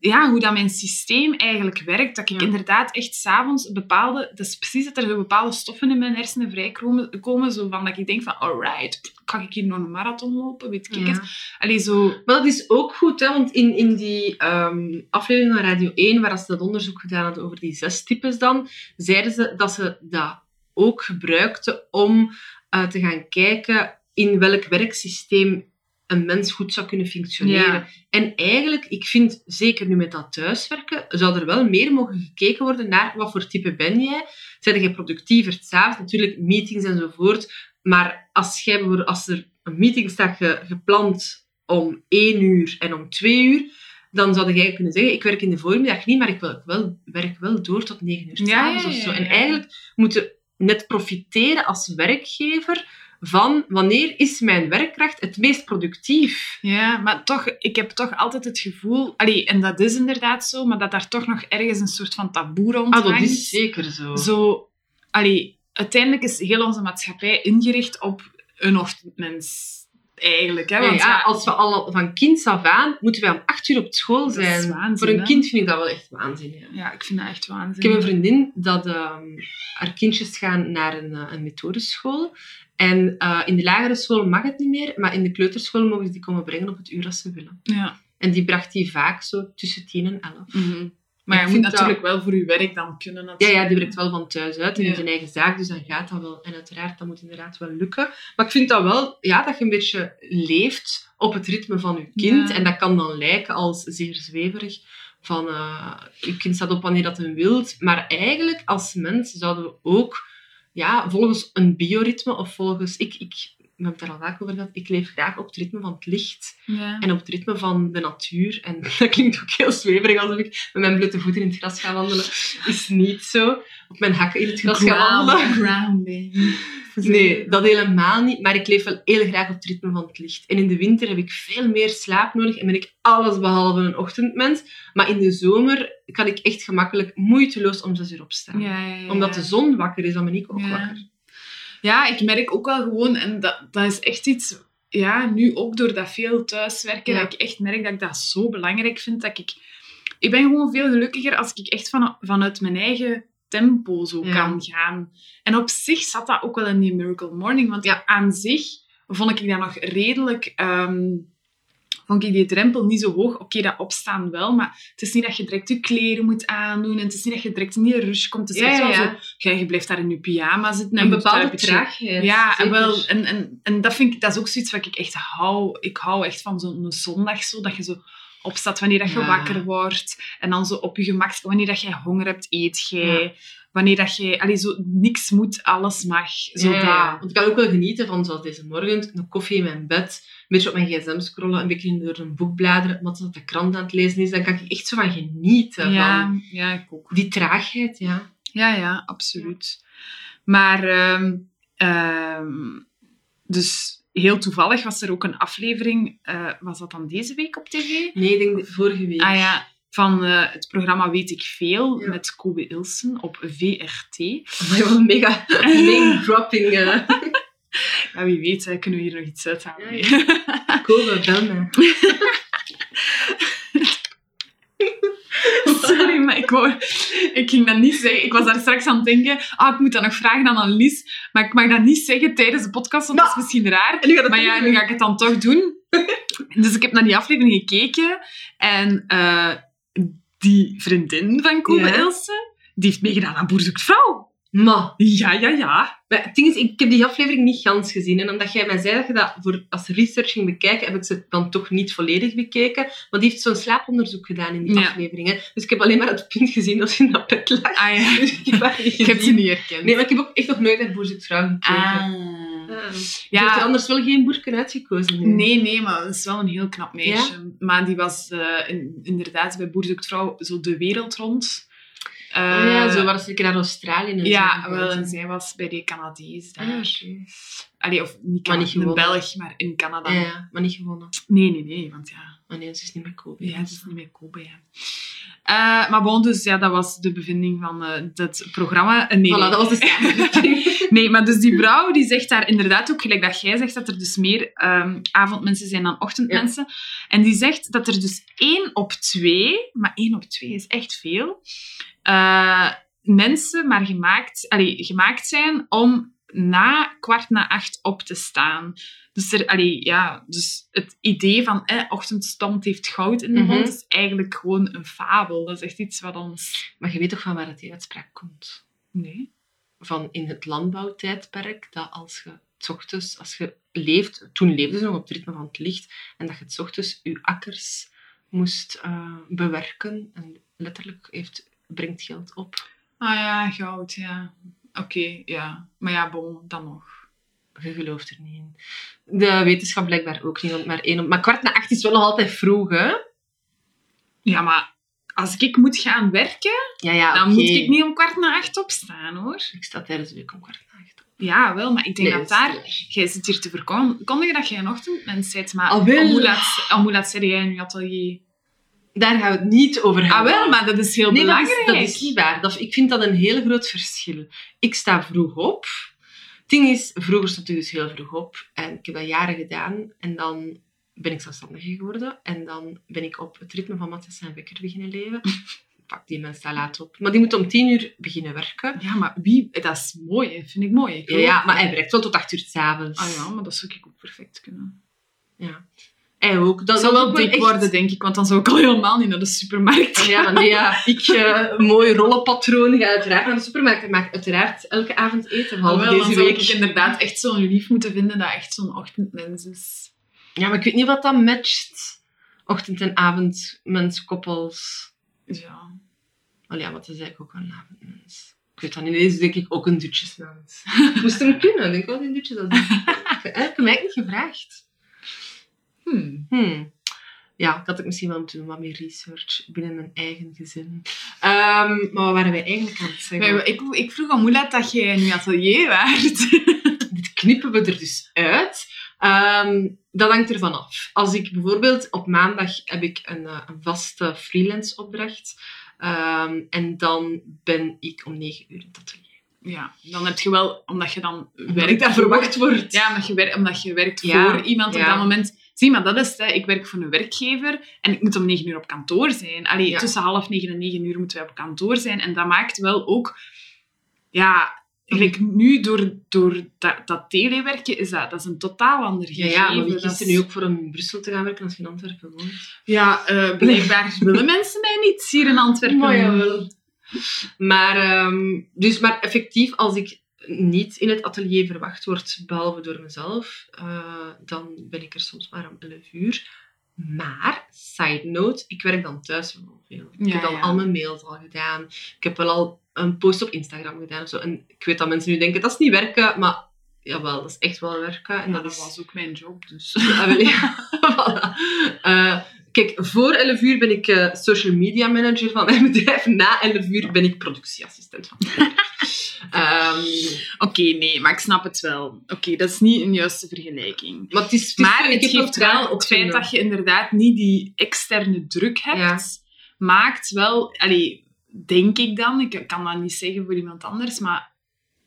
ja, hoe dat mijn systeem eigenlijk werkt. Dat ik
Ja.
inderdaad echt s'avonds bepaalde... Dat is precies dat er zo bepaalde stoffen in mijn hersenen vrijkomen. Komen, zo van dat ik denk van, alright, kan ik hier nog een marathon lopen? Weet ik
Ja.
het? Allee, zo...
Maar dat is ook goed, hè, want in, in die ehm, aflevering van Radio 1, waar ze dat onderzoek gedaan hadden over die zes types dan, zeiden ze dat ze dat ook gebruikten om eh, te gaan kijken in welk werksysteem een mens goed zou kunnen functioneren.
Ja.
En eigenlijk, ik vind, zeker nu met dat thuiswerken, zou er wel meer mogen gekeken worden naar wat voor type ben jij. Zijn jij productiever s'avonds? Natuurlijk, meetings enzovoort. Maar als, jij, bijvoorbeeld- als er een meeting staat ge- gepland om één uur en om twee uur, dan zou je kunnen zeggen, ik werk in de voormiddag niet, maar ik wil, wel, werk wel door tot negen uur s'avonds
ja,
of zo. En eigenlijk moeten net profiteren als werkgever van wanneer is mijn werkkracht het meest productief.
Ja, maar toch, ik heb toch altijd het gevoel... Allee, en dat is inderdaad zo, maar dat daar toch nog ergens een soort van taboe rond
Ah, dat
hangt.
is zeker zo.
Zo, allee, uiteindelijk is heel onze maatschappij ingericht op een ochtendmens. Eigenlijk, hè? Want
ja, als we al van kind af aan, moeten wij om acht uur op school zijn.
waanzin,
Voor een
hè?
kind vind ik dat wel echt waanzin. Ja.
ja, ik vind dat echt waanzin.
Ik heb een vriendin dat ehm, haar kindjes gaan naar een, eh, een methodeschool. En eh, in de lagere school mag het niet meer, maar in de kleuterschool mogen ze die komen brengen op het uur dat ze willen.
Ja.
En die bracht die vaak zo tussen tien en elf.
mhm. Maar
Ik
je moet natuurlijk wel voor je werk dan kunnen.
Ja,
Natuurlijk.
ja, die werkt wel van thuis uit en
Ja.
heeft een eigen zaak, dus dan gaat dat wel. En uiteraard, dat moet inderdaad wel lukken. Maar ik vind dat wel, ja, dat je een beetje leeft op het ritme van je kind.
Ja.
En dat kan dan lijken als zeer zweverig. Van, eh, je kind staat op wanneer dat hem wilt. Maar eigenlijk, als mens, zouden we ook, ja, volgens een bioritme of volgens... Ik, ik, we hebben het daar al vaak over gehad. Ik leef graag op het ritme van het licht.
Ja.
En op het ritme van de natuur. En dat klinkt ook heel zweverig, alsof ik met mijn blote voeten in het gras ga wandelen. Is niet zo. Op mijn hakken in het gras ga wandelen.
Grounding.
Nee, dat helemaal niet. Maar ik leef wel heel graag op het ritme van het licht. En in de winter heb ik veel meer slaap nodig en ben ik alles behalve een ochtendmens. Maar in de zomer kan ik echt gemakkelijk moeiteloos om zes uur opstaan.
Ja, ja, ja.
Omdat de zon wakker is, dan ben ik ook wakker.
Ja, ik merk ook wel gewoon, en dat, dat is echt iets, ja, nu ook door dat veel thuiswerken,
Ja.
dat ik echt merk dat ik dat zo belangrijk vind, dat ik... Ik ben gewoon veel gelukkiger als ik echt van, vanuit mijn eigen tempo zo
Ja.
kan gaan. En op zich zat dat ook wel in die Miracle Morning, want
Ja.
aan zich vond ik dat nog redelijk... ehm, vond ik die drempel niet zo hoog. Oké, dat opstaan wel, maar het is niet dat je direct je kleren moet aandoen en het is niet dat je direct in die rush komt. Het is
Ja,
zo... Je blijft daar in je pyjama zitten en
Een
je
bepaalde
beetje-
traagheid.
ja, en, wel, en, en, en dat, vind ik, dat is ook zoiets wat ik echt hou. Ik hou echt van zo'n zondag, zo, dat je zo opstaat wanneer dat je
Ja.
wakker wordt. En dan zo op je gemak, wanneer dat jij honger hebt, eet jij.
Ja.
Wanneer dat jij... Allee, zo, niks moet, alles mag. Zo
Ja. Want ik kan ook wel genieten van, zoals deze morgen, een koffie in mijn bed, een beetje op mijn gsm scrollen, een beetje door een boek bladeren, omdat dat de krant aan het lezen is. Dan kan ik echt zo van genieten.
Ja,
Van
ja, ik ook.
die traagheid, ja.
Ja, ja, absoluut. Maar... ehm, ehm, dus heel toevallig was er ook een aflevering... eh, was dat dan deze week op tv?
Nee, ik denk de vorige week.
Ah ja, van eh, het programma Weet ik Veel
Ja.
met Kobe Ilsen op VRT.
Amai, wat een mega name-dropping. eh.
Ja, wie weet, hè, kunnen we hier nog iets uithalen.
Ja, Kobe, bel me.
Sorry, maar ik, ging dat niet zeggen. Ik was daar straks aan het denken, ah, ik moet dat nog vragen aan Annelies, maar ik mag dat niet zeggen tijdens de podcast, want dat is misschien raar. Maar ja, nu ga ik het dan toch doen. Dus ik heb naar die aflevering gekeken en eh, die vriendin van Kobe
Ja.
Ilse, die heeft meegedaan aan Boer zoekt vrouw.
Maar,
Ja, ja, ja.
maar het ding is, ik heb die aflevering niet gans gezien. En omdat jij mij zei dat je dat voor, als research ging bekijken, heb ik ze dan toch niet volledig bekeken. Want die heeft zo'n slaaponderzoek gedaan in die
Ja.
aflevering. Hè. Dus ik heb alleen maar het punt gezien dat ze in dat bed lag.
Ah ja,
Dus ik heb
ik ze niet herkend.
Nee, maar ik heb ook echt nog nooit naar Boer zoekt vrouw gekeken.
Ah.
Ja. Er anders wel geen boerken uitgekozen. nu.
Nee, nee, maar dat is wel een heel knap meisje. Maar die was eh, in- inderdaad bij Boer zoekt vrouw zo de wereld rond.
Ah ja, zo was ik naar Australië en
Ja,
zo.
wel, en zij was bij de Canadees daar.
Ah, oké.
Allee, of niet,
Maar niet
een
gewonnen.
Belg, maar in Canada.
Ja, maar niet gewonnen.
Nee, nee, nee, want ja,
Oh nee, ze is niet meer Kobe.
ja het is niet meer Kobe. Ja. Eh, maar bon, dus ja, dat was de bevinding van eh, dat programma. Eh, nee,
Voilà,
nee.
dat was de.
Nee, maar dus die vrouw die zegt daar inderdaad ook, gelijk dat jij zegt, dat er dus meer ehm, avondmensen zijn dan ochtendmensen. En die zegt dat er dus één op twee, maar één op twee is echt veel, mensen maar gemaakt, allee, gemaakt zijn om na kwart na acht op te staan. Dus, er, allee, ja, dus het idee van eh, ochtendstond heeft goud in de
Mhm.
mond is eigenlijk gewoon een fabel. Dat is echt iets wat ons...
maar je weet toch van waar het die uitspraak komt?
Nee.
Van in het landbouwtijdperk, dat als je 's ochtends, als je leeft, toen leefden ze nog op het ritme van het licht, en dat je 's ochtends je akkers moest eh, bewerken, en letterlijk heeft, brengt geld op.
Ah ja, goud, ja. Oké, ja. Maar ja, bon, dan nog.
Je gelooft er niet in. De wetenschap blijkbaar ook niet, want maar één op... Maar kwart na acht is wel nog altijd vroeg, hè?
Ja, maar als ik moet gaan werken,
Ja, ja,
dan moet ik niet om kwart na acht opstaan, hoor.
Ik sta tijdens de week om kwart na acht op.
Ja, wel, maar ik denk
Nee,
dat daar... Jij zit hier te verkondigen dat jij een ochtendmens bent, maar
wel.
om hoe laat, om hoe laat zit jij in je atelier?
Daar gaan we het niet over hebben.
Ah, wel, maar dat is heel
Nee, dat
belangrijk.
is, dat is niet waar. Dat, ik vind dat een heel groot verschil. Ik sta vroeg op. Het ding is, vroeger stond ik dus heel vroeg op. En ik heb dat jaren gedaan. En dan ben ik zelfstandige geworden. En dan ben ik op het ritme van Matthias en Wekker beginnen leven. Pak die mensen daar laat op. Maar die moet om tien uur beginnen werken.
Ja, maar wie... Dat is mooi, vind ik mooi. Ik
Ja, maar hij werkt wel tot acht uur s'avonds.
Ah ja, maar dat zou ik ook perfect kunnen.
ja. Hij ook. Dat,
zou wel
is
dik
echt-
worden, denk ik, want dan zou ik al helemaal niet naar de supermarkt
Ja, maar nee, ja, ik eh mooi rollenpatroon ga uiteraard naar de supermarkt. Ik maak uiteraard elke avond eten,
Maar
behalve
dan
deze
zou
week.
ik inderdaad echt zo'n lief moeten vinden dat echt zo'n ochtendmens is.
Ja, maar ik weet niet wat dat matcht. Ochtend- en avondmenskoppels.
Ja.
Oh ja, wat is eigenlijk ook een avondmens? Ik weet dat niet. Deze is denk ik ook een dutjesmens. Moest hem kunnen. Ik denk wel die dutjes dat doen. Ik heb mij niet gevraagd.
Hmm.
Hmm. Ja, ik had het misschien wel moeten doen, wat meer research binnen mijn eigen gezin. Ehm, maar wat waren wij eigenlijk aan het zeggen?
Ik, ik vroeg aan hoe laat dat jij in je atelier waart.
dit knippen we er dus uit. Ehm, dat hangt ervan af. Als ik bijvoorbeeld op maandag heb ik een, eh, een vaste freelance opdracht. Ehm, en dan ben ik om negen uur in het atelier.
ja, dan heb je wel, omdat je dan werkt
ik daar
voor-
verwacht word.
Ja, omdat je, wer- omdat je werkt
Ja,
voor iemand op dat moment. Zie, maar dat is het. Ik werk voor een werkgever en ik moet om negen uur op kantoor zijn. Allee,
Ja.
tussen half negen en negen uur moeten wij op kantoor zijn. En dat maakt wel ook... Ja, gelijk nu door, door dat, dat telewerken is dat, dat is een totaal ander gegeven.
ja, maar wie kiest er nu ook voor om in Brussel te gaan werken als je in Antwerpen woont?
Ja, eh, blijkbaar willen mensen mij niet hier in Antwerpen.
Maar jawel. Maar, ehm, dus, maar effectief, als ik niet in het atelier verwacht word, behalve door mezelf, eh, dan ben ik er soms maar om 11 uur. Maar, side note, ik werk dan thuis wel veel. Ik
Ja,
heb dan
ja.
al mijn mails al gedaan. Ik heb wel al een post op Instagram gedaan. Of zo. En ik weet dat mensen nu denken, dat is niet werken, maar jawel, dat is echt wel werken. En
Ja,
dat,
dat
is...
was ook mijn job, dus...
Wel, ja. Voilà. Eh, kijk, voor 11 uur ben ik eh, social media manager van mijn bedrijf. Na 11 uur ben ik productieassistent van mijn bedrijf. Ehm,
Oké, nee, maar ik snap het wel. Oké, dat is niet een juiste vergelijking.
maar het is, het is-
Maar geeft wel het feit dat je inderdaad niet die externe druk hebt,
Ja.
maakt wel, allee, denk ik dan, ik kan dat niet zeggen voor iemand anders, maar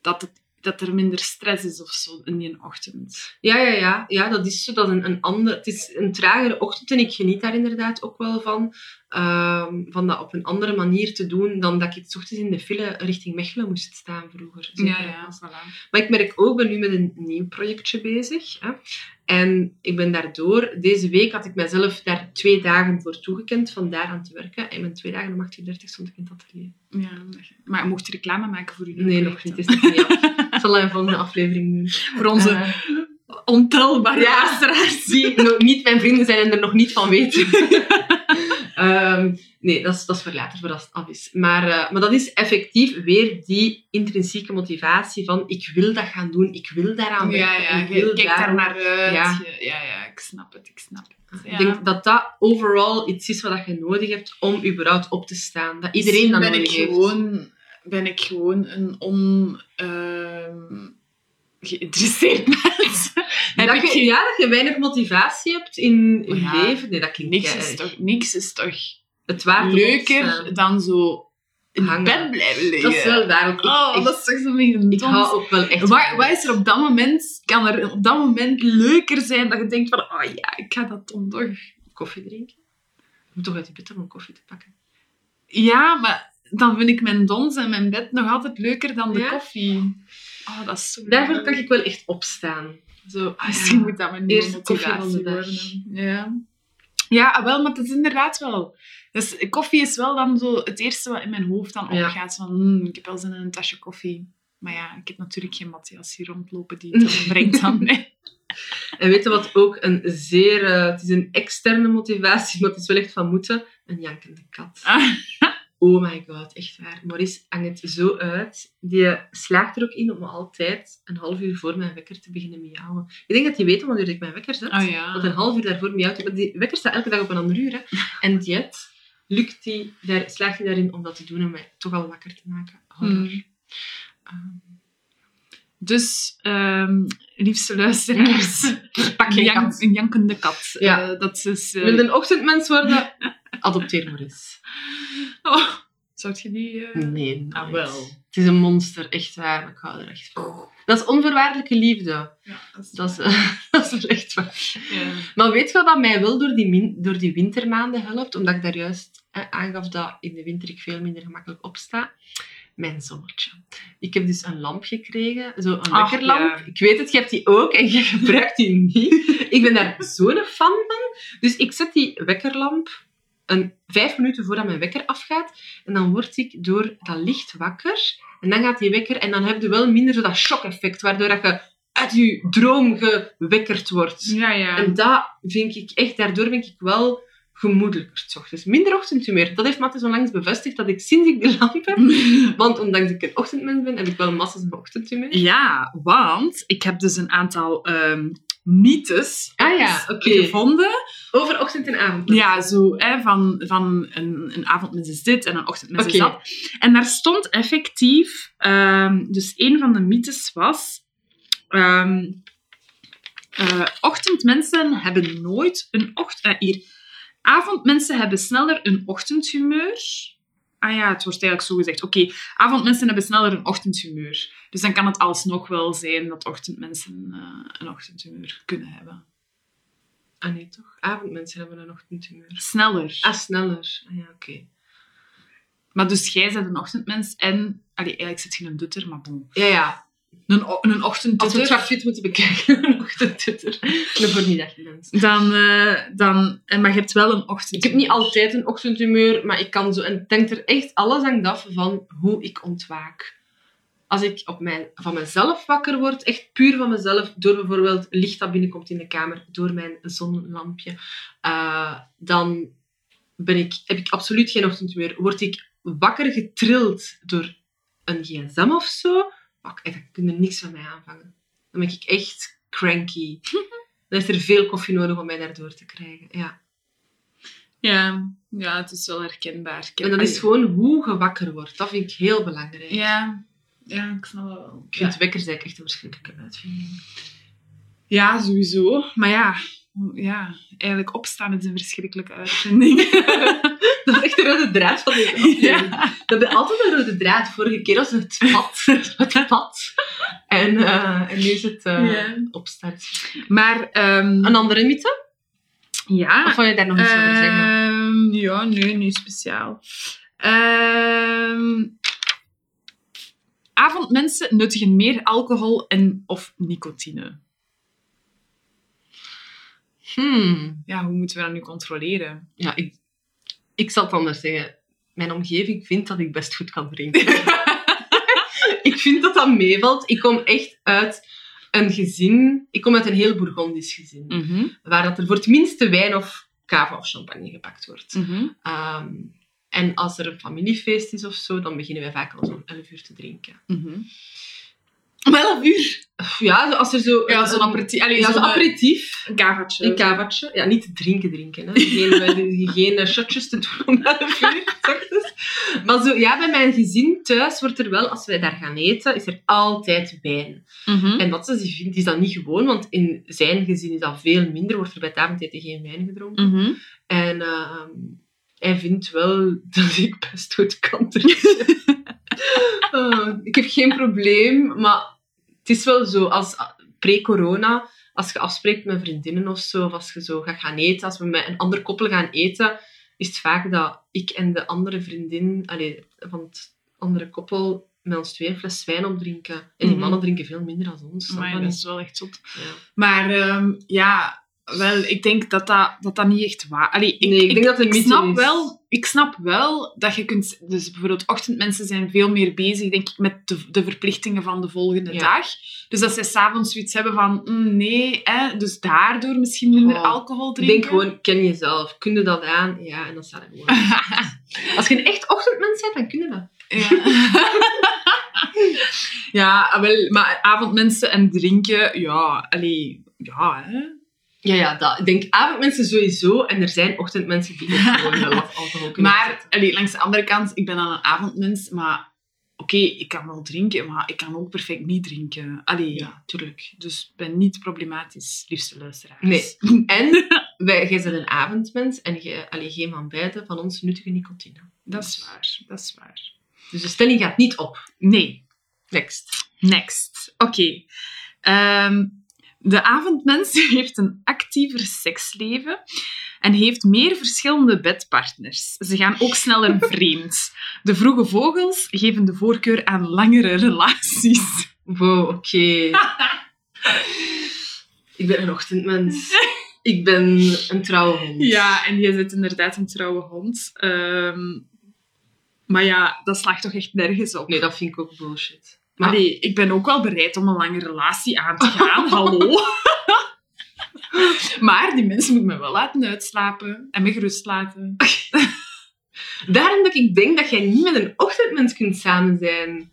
dat, het, dat er minder stress is of zo in die ochtend.
Ja, ja, ja. ja dat is zo. Dat een, een ander, het is een tragere ochtend en ik geniet daar inderdaad ook wel van. Ehm, van dat op een andere manier te doen dan dat ik het ochtends in de file richting Mechelen moest staan vroeger.
Ja, ja, voilà.
Maar ik merk ook, ik ben nu met een nieuw projectje bezig. Hè. En ik ben daardoor, deze week had ik mezelf daar twee dagen voor toegekend van daar aan te werken. En mijn twee dagen om 8.30 uur stond ik in het atelier.
Ja, maar je mocht reclame maken voor je
Nee, nog niet. Is nog niet zal een volgende aflevering doen.
Voor onze
Eh,
ontelbare
ja.
luisteraars.
die nog niet mijn vrienden zijn en er nog niet van weten. Ehm, nee, dat is, dat is voor later, voor als het af is. Maar, eh, maar dat is effectief weer die intrinsieke motivatie van ik wil dat gaan doen, ik wil daaraan werken.
Ja, ja,
ik wil
kijkt daar naar uit.
Ja.
Ja, ja, ik snap het, ik snap het. Ja.
Ik denk dat dat overal iets is wat je nodig hebt om überhaupt op te staan. Dat iedereen
Misschien
dat nodig heeft.
Ben ik gewoon een on... ehm, geïnteresseerd mens. Heb
dat
ik
je, ja, dat je weinig motivatie hebt in je
ja,
leven. Nee, dat klinkt
niks, is toch, niks is toch
het
leuker dan zo in
Hangen.
bed blijven liggen.
Dat is wel waar. Ik,
Oh,
ik,
dat is toch zo mijn
ik hou ook wel echt
Wat, wat is er op dat moment, kan er op dat moment leuker zijn dat je denkt van, oh ja, ik ga dat dan toch.
koffie drinken. Je moet toch uit je bed om koffie te pakken.
Ja, maar dan vind ik mijn dons en mijn bed nog altijd leuker dan de
Ja?
koffie. Oh, dat is zo
Daarvoor kan ik wel echt opstaan. Zo,
Ah, Misschien moet dat mijn nieuwe
Eerste koffie van de
motivatie
dag.
worden. Ja. Ja, ah, wel, maar het is inderdaad wel. Dus koffie is wel dan zo het eerste wat in mijn hoofd dan
Ja.
opgaat. Van, hmm, ik heb wel zin in een tasje koffie. Maar ja, ik heb natuurlijk geen Matthias hier rondlopen die het dan brengt aan mij.
En weet je wat ook een zeer... eh, het is een externe motivatie, maar het is wel echt van moeten. Een jankende kat.
Ah.
Oh my god, echt waar. Maurice hangt het zo uit. Die slaagt er ook in om altijd een half uur voor mijn wekker te beginnen miauwen. Ik denk dat hij weet wanneer ik mijn wekker zet.
Oh ja.
Want een half uur daarvoor miauwt hij. Want die wekker staat elke dag op een ander uur. Hè. En jet lukt hij, daar, slaagt hij daarin om dat te doen en mij toch al wakker te maken. Horror.
Hmm.
Ehm,
Dus, ehm, liefste luisteraars,
Pak kat.
een jankende kat.
Ja.
Eh, dat is... eh,
Wil je een ochtendmens worden? Adopteer Maurice.
oh, zou je die... eh,
Nee,
Ah, wel.
Het is een monster, echt waar. maar Ik hou er echt van. Dat is onvoorwaardelijke liefde.
Ja, dat is...
Dat is, dat is wel echt waar.
ja.
Maar weet je wat dat mij wel door die, min- door die wintermaanden helpt? Omdat ik daar juist eh, aangaf dat in de winter ik veel minder gemakkelijk opsta. Mijn zonnetje. Ik heb dus een lamp gekregen, zo een
Ach,
wekkerlamp.
ja.
Ik weet het, je hebt die ook en je gebruikt die niet. Ik ben daar zo'n fan van. Dus ik zet die wekkerlamp een, vijf minuten voordat mijn wekker afgaat. En dan word ik door dat licht wakker. En dan gaat die wekker en dan heb je wel minder zo dat shock-effect, waardoor dat je uit je droom gewekkerd wordt.
Ja, ja.
En dat vind ik echt, daardoor ben ik wel gemoedelijker. 's ochtends. Minder ochtendhumeur. Dat heeft Matte zo langs bevestigd dat ik sinds ik de lamp heb, want ondanks dat ik een ochtendmens ben, heb ik wel massa's ochtendhumeur.
Ja, want ik heb dus een aantal ehm mythes
Ah ja,
gevonden.
Over ochtend en avond.
Ja, zo hè, van, van een, een avondmens is dit en een ochtendmens is
Oké.
dat. En daar stond effectief, ehm, dus een van de mythes was, ehm, eh, ochtendmensen hebben nooit een ochtend... eh, hier, avondmensen hebben sneller een ochtendhumeur. Ah ja, het wordt eigenlijk zo gezegd. Oké, avondmensen hebben sneller een ochtendhumeur. Dus dan kan het alsnog wel zijn dat ochtendmensen eh, een ochtendhumeur kunnen hebben.
Ah nee, toch? Avondmensen hebben een ochtendhumeur.
Sneller.
Ah, sneller. Ah ja, oké.
Maar dus jij bent een ochtendmens en... Allee, eigenlijk zit je een dutter, maar bon.
Ja, ja.
Een, een
Als we zwart-wit moeten bekijken, een ochtendtutter. Een voormiddagmens.
Dan, eh, dan... en Maar je hebt wel een ochtend.
Ik heb niet altijd een ochtendhumeur, maar ik kan zo... En het denkt er echt alles aan af van hoe ik ontwaak. Als ik op mijn, van mezelf wakker word, echt puur van mezelf, door bijvoorbeeld licht dat binnenkomt in de kamer, door mijn zonlampje, eh, dan ben ik, heb ik absoluut geen ochtendhumeur. Word ik wakker getrild door een gsm of zo, echt, dan kun je niks van mij aanvangen. Dan ben ik echt cranky. Dan is er veel koffie nodig om mij daardoor te krijgen. Ja.
Ja, ja, het is wel herkenbaar.
En dat is gewoon hoe je wakker wordt. Dat vind ik heel belangrijk.
Ja, ja, ik snap dat wel.
Ik vind
Ja.
wekkers eigenlijk echt een verschrikkelijke uitvinding.
ja, sowieso. Maar ja, ja, eigenlijk opstaan is een verschrikkelijke uitvinding.
Dat is echt de rode draad van deze aflevering. Dat ben altijd een rode draad. Vorige keer was het pad. Het pad. En, eh, en nu is het
Ja.
opstaan.
Maar, ehm,
Een andere mythe?
ja.
Of wil je daar nog iets over zeggen?
Ehm, ja, nee, niet speciaal. Ehm, avondmensen nuttigen meer alcohol en of nicotine.
Hmm.
Ja, hoe moeten we dat nu controleren?
Ja, ik, ik zal het anders zeggen. Mijn omgeving vindt dat ik best goed kan drinken. ik vind dat dat meevalt. Ik kom echt uit een gezin... Ik kom uit een heel Bourgondisch gezin.
Mhm,
Waar dat er voor het minste wijn of cava of champagne gepakt wordt.
mhm.
Ehm, en als er een familiefeest is of zo, dan beginnen wij vaak al zo'n 11 uur te drinken.
Mhm. Om 11 uur?
Ja, als er zo...
Ja, zo'n aperitief. Allee,
Ja,
zo'n
zo'n aperitief.
Een kavertje.
Een. Ja, niet drinken drinken. Hè. Geen, eh, geen eh, shotjes te doen om 11 uur. ochtends. Maar zo, ja, bij mijn gezin thuis wordt er wel, als wij daar gaan eten, is er altijd wijn.
Mhm.
En ze vindt, is dat niet gewoon, want in zijn gezin is dat veel minder. Wordt er bij het avondeten geen wijn gedronken.
Mhm.
En ehm, hij vindt wel dat ik best goed kan drinken. Eh, ik heb geen probleem, maar het is wel zo, als pre-corona, als je afspreekt met vriendinnen of zo, of als je zo gaat gaan eten, als we met een ander koppel gaan eten, is het vaak dat ik en de andere vriendin allee, van het andere koppel met ons twee een fles wijn opdrinken. En die
Mhm.
mannen drinken veel minder dan ons.
dat is wel echt zot.
Ja.
Maar ehm, ja, wel, ik denk dat dat, dat, dat niet echt waar Allee, ik,
Nee, ik denk dat het
ik snap
is.
wel, Ik snap wel dat je kunt... Dus bijvoorbeeld ochtendmensen zijn veel meer bezig, denk ik, met de, de verplichtingen van de volgende
Ja.
dag. Dus dat zij s'avonds zoiets hebben van, mm, nee, hè, dus daardoor misschien minder
Oh,
alcohol
Ik
drinken.
denk gewoon, ken jezelf. Kun je dat aan? Ja, en dan staat er gewoon. Als je een echt ochtendmens bent, dan kun je dat.
Ja. ja, ah, wel, maar avondmensen en drinken, ja, allee, ja, hè.
Ja, ja, dat. Ik denk avondmensen sowieso. En er zijn ochtendmensen die ook gewoon wel wat alcohol kunnen
Maar allee, langs de andere kant, ik ben dan een avondmens, maar oké, ik kan wel drinken, maar ik kan ook perfect niet drinken. Allee,
Ja, tuurlijk.
dus ik ben niet problematisch, liefste luisteraars.
Nee. En wij, jij bent een avondmens en je, allee, geen van beiden van ons nuttige nicotine.
Dat is waar, dat is waar.
Dus de stelling gaat niet op.
Nee,
Next.
next. Oké. Ehm, de avondmens heeft een actiever seksleven en heeft meer verschillende bedpartners. Ze gaan ook sneller vreemd. De vroege vogels geven de voorkeur aan langere relaties.
Wow, oké. ik ben een ochtendmens. Ik ben een trouwe hond.
Ja, en je zit inderdaad een trouwe hond. Ehm, maar ja, dat slaagt toch echt nergens op.
Nee, dat vind ik ook bullshit. Maar
Allee, ik ben ook wel bereid om een lange relatie aan te gaan. Hallo. maar die mensen moeten me wel laten uitslapen en me gerust laten.
daarom dat ik denk dat jij niet met een ochtendmens kunt samen zijn.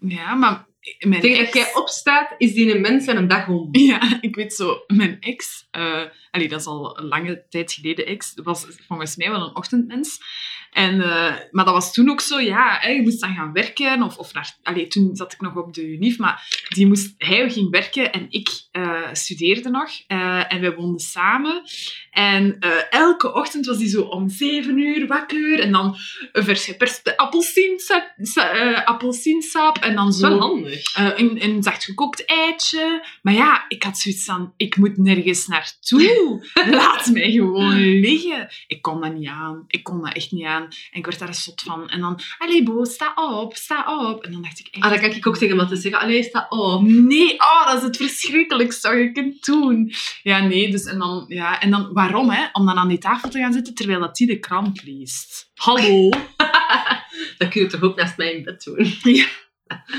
Ja, maar mijn
Tegen
ex...
dat jij opstaat, is die een mens en een dag om.
Ja, ik weet zo, mijn ex, eh allee, dat is al een lange tijd geleden ex, was volgens mij wel een ochtendmens. En, eh, maar dat was toen ook zo, ja, hè, je moest dan gaan werken. Of, of naar, allee, toen zat ik nog op de UNIF, maar die moest, hij ging werken en ik eh, studeerde nog. en wij woonden samen. En elke ochtend was hij zo om zeven uur wakker. En dan een vers geperste appelsiensap, sa- appelsiensap. En dan
is wel
zo eh, een, een zacht gekookt eitje. Maar ja, ik had zoiets van, ik moet nergens naartoe. Laat mij gewoon liggen. Ik kon dat niet aan. Ik kon dat echt niet aan. En ik werd daar een zot van. En dan, allee Bo, sta op, sta op. En dan dacht ik echt...
Ah, dan kan ik ook tegen te zeggen, allee, sta op.
Nee, oh, dat is het verschrikkelijkste wat je kunt doen. Ja, nee, dus en dan, ja, en dan waarom, hè? Om dan aan die tafel te gaan zitten terwijl dat die de krant leest. Hallo.
Dat kun je toch ook naast mij in bed doen.
Ah,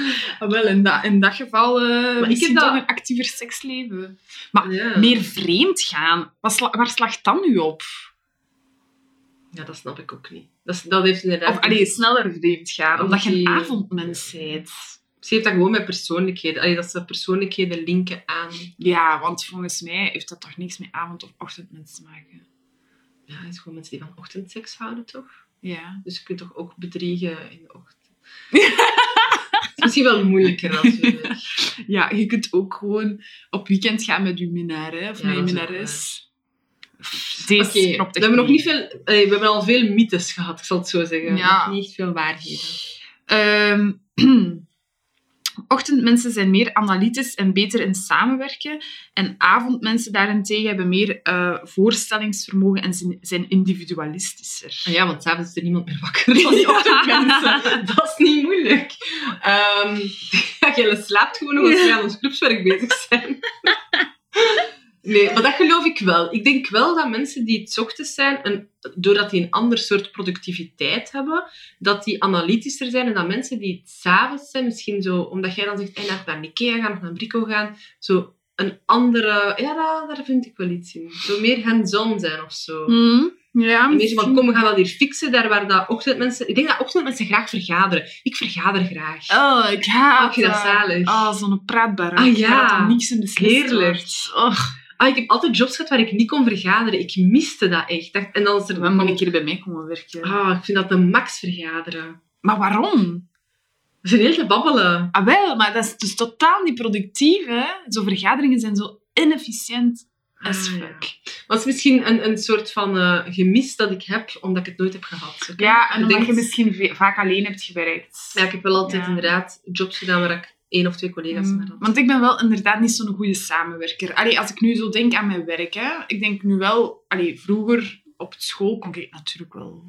wel, in dat, in dat geval eh
ik
misschien
heb dat-
toch een actiever seksleven. Maar
Ja.
meer vreemd gaan, waar slaagt dat nu op?
Ja, dat snap ik ook niet. Dat, dat heeft inderdaad...
Of allee, sneller vreemd gaan, omdat je een avondmens bent.
Ze heeft dat gewoon met persoonlijkheden. Allee, dat ze persoonlijkheden linken aan...
Ja, want volgens mij heeft dat toch niks met avond- of ochtendmens te maken.
Ja, het is gewoon mensen die van ochtendseks houden, toch?
Ja.
Dus je kunt toch ook bedriegen in de ochtend. is misschien wel moeilijker natuurlijk.
Ja, je kunt ook gewoon op weekend gaan met je minnaar, hè, of
Ja,
met je minnares. Deze
Oké, we hebben nog niet veel... we hebben al veel mythes gehad, ik zal het zo zeggen.
Ja.
Niet echt veel waarheden.
Ehm, ochtendmensen zijn meer analytisch en beter in samenwerken. En avondmensen daarentegen hebben meer eh, voorstellingsvermogen en zijn, zijn individualistischer.
Ja, want s'avonds is er niemand meer wakker van die ochtendmensen. Dat is niet moeilijk. Ja, jij slaapt gewoon nog als we aan ons clubswerk bezig zijn. Nee, maar dat geloof ik wel. Ik denk wel dat mensen die het 's ochtends zijn, een, doordat die een ander soort productiviteit hebben, dat die analytischer zijn. En dat mensen die het 's avonds zijn, misschien zo, omdat jij dan zegt, hey, naar Ikea gaan of naar Brico gaan, zo een andere... Ja, daar, vind ik wel iets in. Zo meer hands-on zijn of zo.
Hmm, ja,
En mensen van, kom, we gaan dat hier fixen, daar waar dat ochtendmensen... Ik denk dat ochtendmensen graag vergaderen. Ik vergader graag.
Oh, ik haat
dat zalig.
Oh, zo'n praatbaar.
Ah, ja.
niks in beslist
Heerlijk.
wordt.
Ah, ik heb altijd jobs gehad waar ik niet kon vergaderen. Ik miste dat echt. En dan is er...
we moeten een keer bij mij komen werken.
Ah, ik vind dat de max vergaderen.
Maar waarom?
We zijn heel te babbelen.
Ah, wel, maar dat is dus totaal niet productief, hè? Zo vergaderingen zijn zo inefficiënt as
Ah, ja.
fuck.
Dat is misschien een, een soort van eh, gemis dat ik heb, omdat ik het nooit heb gehad.
Ja, en
Ik
omdat
denk-
je misschien vaak alleen hebt gewerkt.
Ja, ik heb wel altijd
Ja.
inderdaad jobs gedaan waar ik één of twee collega's
Mm,
mee had.
Want ik ben wel inderdaad niet zo'n goede samenwerker. Allee, als ik nu zo denk aan mijn werk, hè, ik denk nu wel... Allee, vroeger op school kon ik natuurlijk wel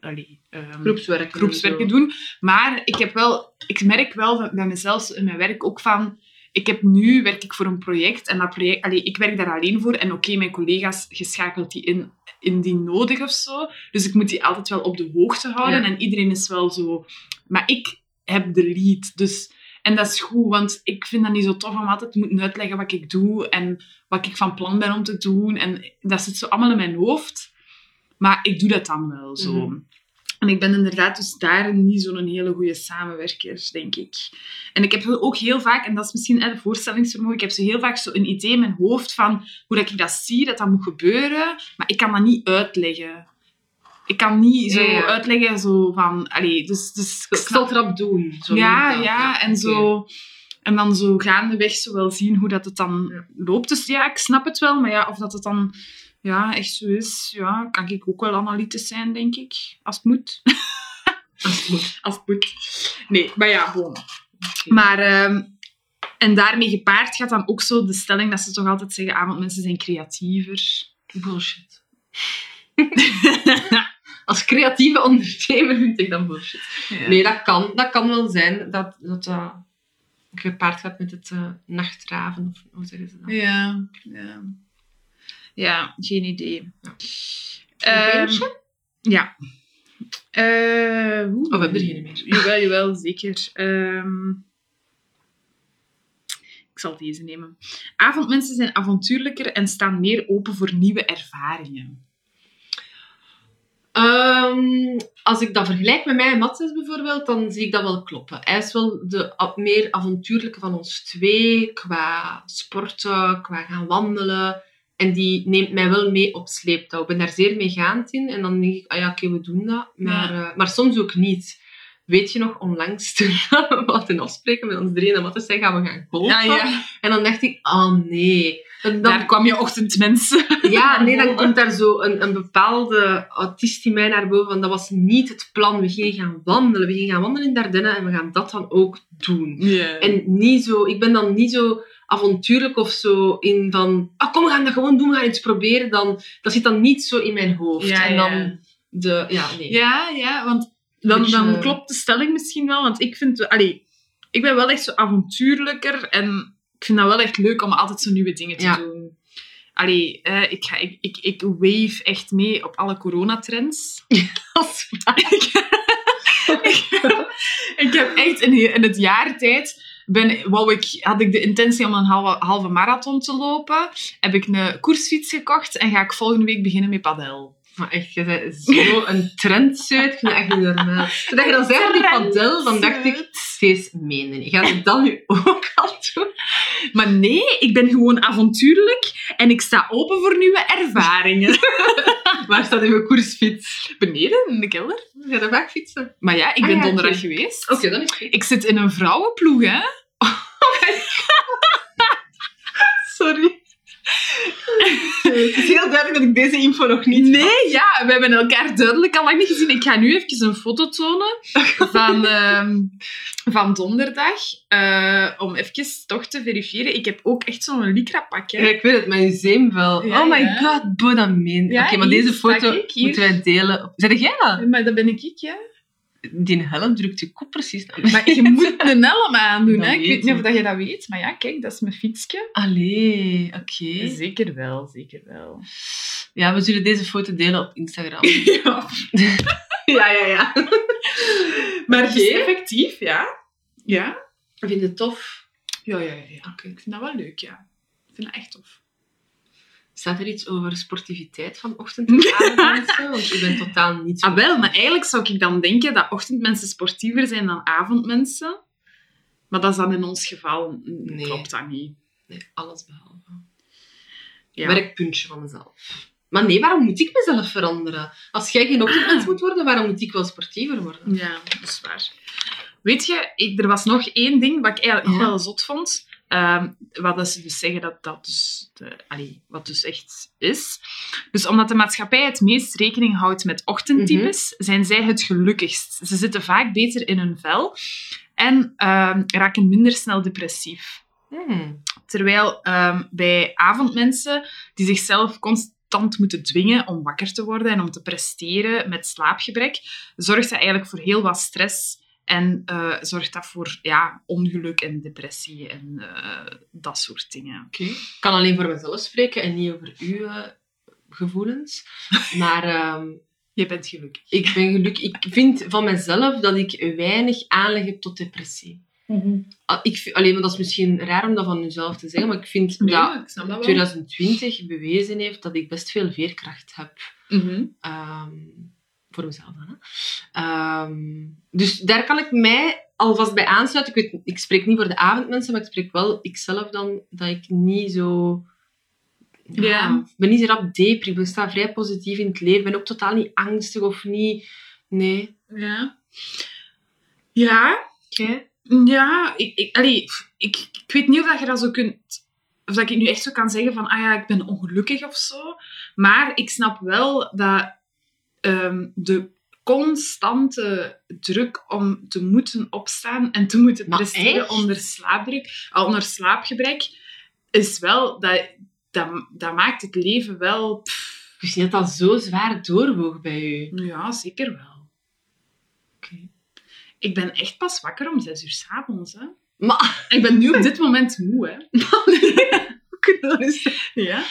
allee,
Groepswerk.
groepswerken doen. Maar ik, heb wel, ik merk wel bij mezelf in mijn werk ook van... Ik heb nu, werk ik voor een project en dat project... Allee, ik werk daar alleen voor en oké, mijn collega's geschakeld die in, indien nodig of zo. Dus ik moet die altijd wel op de hoogte houden
Ja.
en iedereen is wel zo... Maar ik heb de lead, dus... En dat is goed, want ik vind dat niet zo tof om altijd te moeten uitleggen wat ik doe en wat ik van plan ben om te doen. En dat zit zo allemaal in mijn hoofd. Maar ik doe dat dan wel zo.
Mhm.
En ik ben inderdaad dus daar niet zo'n hele goede samenwerker, denk ik. En ik heb ook heel vaak, en dat is misschien de voorstellingsvermogen, ik heb zo heel vaak zo een idee in mijn hoofd van hoe dat ik dat zie, dat dat moet gebeuren, maar ik kan dat niet uitleggen. Ik kan niet zo uitleggen zo van... Allee, dus, dus
Ik zal het rap doen. Zo
ja, ja, en, zo, en dan zo gaandeweg zo wel zien hoe dat het dan
Ja.
loopt. Dus ja, ik snap het wel, maar ja, of dat het dan ja, echt zo is, ja, kan ik ook wel analytisch zijn, denk ik. Als het moet.
Als het moet.
Als het moet. Nee, maar ja.
Oké.
Maar, ehm, en daarmee gepaard gaat dan ook zo de stelling dat ze toch altijd zeggen, avondmensen zijn creatiever.
Bullshit. Als creatieve ondernemer vind ik dat bullshit.
Ja.
Nee, dat kan, dat kan wel zijn dat dat, dat gepaard gaat met het eh, nachtraven. Of hoe zeggen ze dat?
Ja, ja. Ja, geen idee.
Ja.
Ehm,
beentje?
ja. Eh, oeh.
Of heb je er geen meer?
Jawel, jawel, zeker. Ehm, ik zal deze nemen. Avondmensen zijn avontuurlijker en staan meer open voor nieuwe ervaringen.
Ehm, als ik dat vergelijk met mij en Matthias bijvoorbeeld, dan zie ik dat wel kloppen. Hij is wel de meer avontuurlijke van ons twee, qua sporten, qua gaan wandelen. En die neemt mij wel mee op sleeptouw. Ik ben daar zeer meegaand in. En dan denk ik, ah ja, oké, we doen dat. Maar, eh, maar soms ook niet. Weet je nog, onlangs toen we hadden afspreken met ons drieën en Matthias zei, gaan we gaan golfen. En dan dacht ik, oh nee. Dan,
Daar kwam je ochtendmensen.
ja, nee, dan komt daar zo een, een bepaalde autist in mij naar boven. Van, dat was niet het plan. We gingen gaan wandelen. We gingen gaan wandelen in Dardenne en we gaan dat dan ook doen.
Ja.
En niet zo, ik ben dan niet zo avontuurlijk of zo in van, ah, kom, we gaan dat gewoon doen, we gaan iets proberen. Dan, dat zit dan niet zo in mijn hoofd.
Ja,
en
ja.
dan de, ja, nee.
Ja, ja, want dan,
Beetje-
dan klopt de stelling misschien wel. Want ik vind... Allee, ik ben wel echt zo avontuurlijker en ik vind dat wel echt leuk om altijd zo nieuwe dingen te
Ja.
doen. Allee, eh, ik, ga, ik, ik, ik wave echt mee op alle coronatrends.
Dat is waar.
ik heb echt in, in het jaar tijd... Ben, wou ik, had ik de intentie om een halve, halve marathon te lopen. Heb ik een koersfiets gekocht en ga ik volgende week beginnen met padel.
Maar echt, je bent zo een trendsuit. Ik vind dat echt niet normaal. Toen je dan zei van die padel, dan dacht ik, Steeds meende niet. Ga je dat nu ook al doen?
Maar nee, ik ben gewoon avontuurlijk en ik sta open voor nieuwe ervaringen.
Waar staat uw koersfiets?
Beneden, in de kelder.
Ga je vaak fietsen?
Maar ja, ik
Ah,
ben
ja,
donderdag geweest.
Oké, dan is het goed.
Ik zit in een vrouwenploeg, hè.
Sorry. Het is heel duidelijk dat ik deze info nog niet
Nee, ja, we hebben elkaar duidelijk al lang niet gezien. Ik ga nu even een foto tonen van, ehm, van donderdag. eh, om even toch te verifiëren. Ik heb ook echt zo'n lycra pak, hè.
Ja, ik weet het, mijn zeemvel.
Ja,
oh my
ja.
god, Bo, dat meen.
Ja,
Oké, maar deze foto moeten wij delen. Zeg jij dat?
Maar dat ben ik, ik, ja.
Die helm drukt je kop precies naar.
Maar je moet een helm aandoen, hè. Ik
weet
niet of dat je dat weet. Maar ja, kijk, dat is mijn fietsje.
Allee, oké.
Zeker wel, zeker wel.
Ja, we zullen deze foto delen op Instagram.
Ja.
ja, ja, ja.
Maar
Oké.
dus effectief, ja. Ja.
Ik vind het tof.
Ja, ja, ja. Ik vind dat wel leuk, ja. Ik vind dat echt tof.
Staat er iets over sportiviteit van ochtend- en avondmensen? Want ik ben totaal niet zo...
Ah, wel, maar eigenlijk zou ik dan denken dat ochtendmensen sportiever zijn dan avondmensen. Maar dat is dan in ons geval...
Nee.
Klopt dat niet.
Nee, alles behalve.
Ja.
Werkpuntje van mezelf. Maar nee, waarom moet ik mezelf veranderen? Als jij geen ochtendmens moet worden, waarom moet ik wel sportiever worden?
Ja, dat is waar. Weet je, ik, er was nog één ding wat ik eigenlijk wel zot vond. Ehm, wat ze dus zeggen dat dat dus, de, allee, wat dus echt is. Dus omdat de maatschappij het meest rekening houdt met ochtendtypes, zijn zij het gelukkigst. Ze zitten vaak beter in hun vel en ehm, raken minder snel depressief.
Hmm.
Terwijl ehm, bij avondmensen die zichzelf constant moeten dwingen om wakker te worden en om te presteren met slaapgebrek, zorgt dat eigenlijk voor heel wat stress en eh, zorgt dat voor ja, ongeluk en depressie en eh, dat soort dingen.
Oké. Ik kan alleen voor mezelf spreken en niet over uw eh, gevoelens. Maar ehm,
Je bent gelukkig.
ik ben gelukkig. Ik vind van mezelf dat ik weinig aanleg heb tot depressie. Ah, Ik, vind- alleen, maar dat is misschien raar om dat van jezelf te zeggen, maar ik vind
Nee,
dat
ik snap dat wel.
2020 bewezen heeft dat ik best veel veerkracht heb.
Mhm.
Ehm, voor mezelf dan. Hè. Ehm, dus daar kan ik mij alvast bij aansluiten. Ik, weet, ik spreek niet voor de avondmensen, maar ik spreek wel ikzelf dan dat ik niet zo.
Ja.
Ik ben niet zo rap depri. Ik sta vrij positief in het leven. Ik ben ook totaal niet angstig of niet. Nee.
Ja. Ja. Ja, ik, ik, allee, ik, ik weet niet of dat je dat zo kunt... Of dat ik nu echt zo kan zeggen van, ah ja, ik ben ongelukkig of zo. Maar ik snap wel dat ehm, de constante druk om te moeten opstaan en te moeten
Maar
presteren
echt?
onder slaapdruk, ah, onder slaapgebrek, is wel... Dat, dat, dat maakt het leven wel... pff,
Ik wist niet dat zo zwaar doorwoog bij u.
ja, zeker wel.
Oké.
Ik ben echt pas wakker om zes uur s'avonds, hè.
Maar,
Ik ben nu op dit moment moe, hè.
je?
Ja.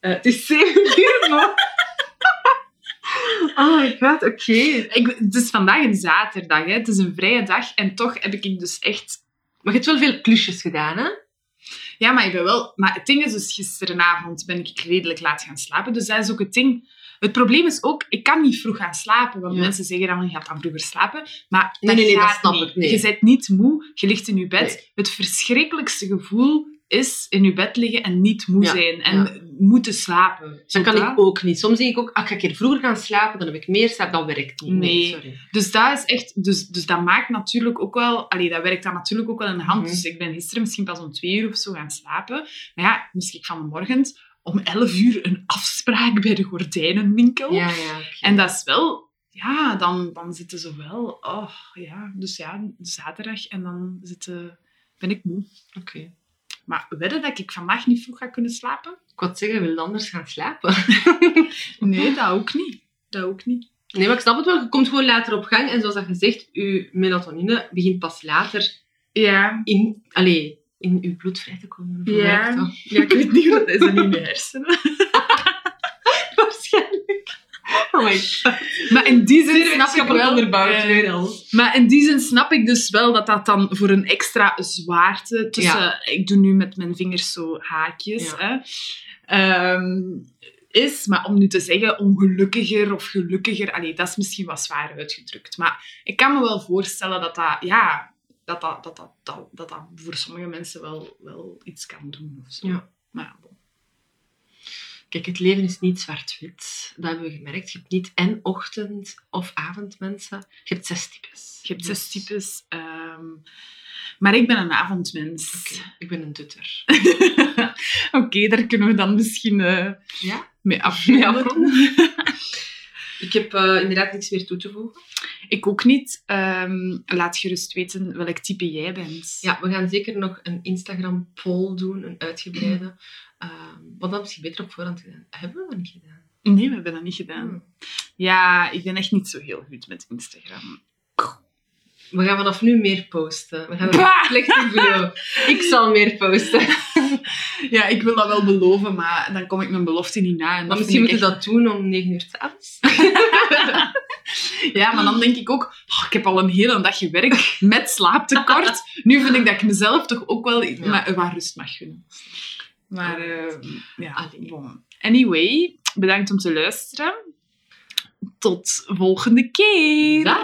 Eh, het is 7 uur, man. Oh my god, oké.
Het is vandaag een zaterdag, hè. het is een vrije dag en toch heb ik dus echt...
Maar je hebt wel veel klusjes gedaan, hè?
Ja, maar ik ben wel... Maar het ding is dus, gisterenavond ben ik redelijk laat gaan slapen, dus dat is ook het ding. Het probleem is ook, ik kan niet vroeg gaan slapen, want
Ja.
mensen zeggen dan, je gaat dan vroeger slapen. Maar
Nee, nee, nee, dat snap
niet.
ik.
Je bent niet moe, je ligt in je bed.
Nee.
Het verschrikkelijkste gevoel is in je bed liggen en niet moe
Ja,
zijn. En
ja.
moeten slapen.
Dat kan ik ook niet. Soms denk ik ook, ah, ik keer vroeger gaan slapen, dan heb ik meer slaap. Dat werkt niet.
Nee.
sorry.
Dus dat is echt... Dus, dus dat maakt natuurlijk ook wel... Allee, dat werkt dan natuurlijk ook wel in de hand.
Mhm.
Dus ik ben gisteren misschien pas om twee uur of zo gaan slapen. Maar ja, moest ik van de morgen om elf uur een afspraak bij de gordijnenwinkel.
Ja, ja. oké.
En dat is wel... Ja, dan, dan zitten ze wel... Oh, ja. Dus ja, zaterdag. En dan zitten, ben ik moe.
Oké.
Maar wedden dat ik vandaag niet vroeg ga kunnen slapen?
Ik wou zeggen, wil je anders gaan slapen?
Nee, dat ook niet. Dat ook niet.
Nee, maar ik snap het wel. Je komt gewoon later op gang. En zoals dat gezegd, je melatonine begint pas later
Ja,
in, allee, in uw bloed vrij te komen.
Ja. Ja ik weet niet hoe dat is in mijn hersenen.
Oh my god.
Maar in die zin snap ik wel...
onderbouwd, weer al.
maar in die zin snap ik dus wel dat dat dan voor een extra zwaarte tussen... Ik doe nu met mijn vingers zo haakjes. Hè, ehm, is, maar om nu te zeggen ongelukkiger of gelukkiger, allee, dat is misschien wat zwaar uitgedrukt. Maar ik kan me wel voorstellen dat dat, ja, dat, dat, dat, dat, dat, dat, dat voor sommige mensen wel, wel iets kan doen. Of zo.
Ja.
Maar bon.
Kijk, het leven is niet zwart-wit. dat hebben we gemerkt. Je hebt niet en ochtend- of avondmensen. Je hebt zes types.
Je hebt zes
Dus-
types. ehm, maar ik ben een avondmens.
Ik ben een dutter.
Oké, daar kunnen we dan misschien eh,
Ja?
mee.
Mee afronden. Ik heb eh, inderdaad niks meer toe te voegen.
Ik ook niet. Ehm, laat gerust weten welk type jij bent.
Ja, we gaan zeker nog een Instagram-poll doen, een uitgebreide. Ehm wat dan misschien beter op voorhand gedaan. Hebben we dat niet gedaan?
Nee, we hebben dat niet gedaan.
Hmm.
Ja, ik ben echt niet zo heel goed met Instagram.
We gaan vanaf nu meer posten. We gaan het slecht beloven. Ik zal meer posten.
Ja, ik wil dat wel beloven, maar dan kom ik mijn belofte niet na. En
Maar misschien moeten we dat doen om 9 uur s'avonds.
Ja, maar dan denk ik ook, oh, ik heb al een hele dag gewerkt met slaaptekort. Nu vind ik dat ik mezelf toch ook wel
Ja.
maar, wat rust mag gunnen. Maar eh, ja,
Allee.
bon. Anyway, bedankt om te luisteren. Tot volgende keer.
Dag!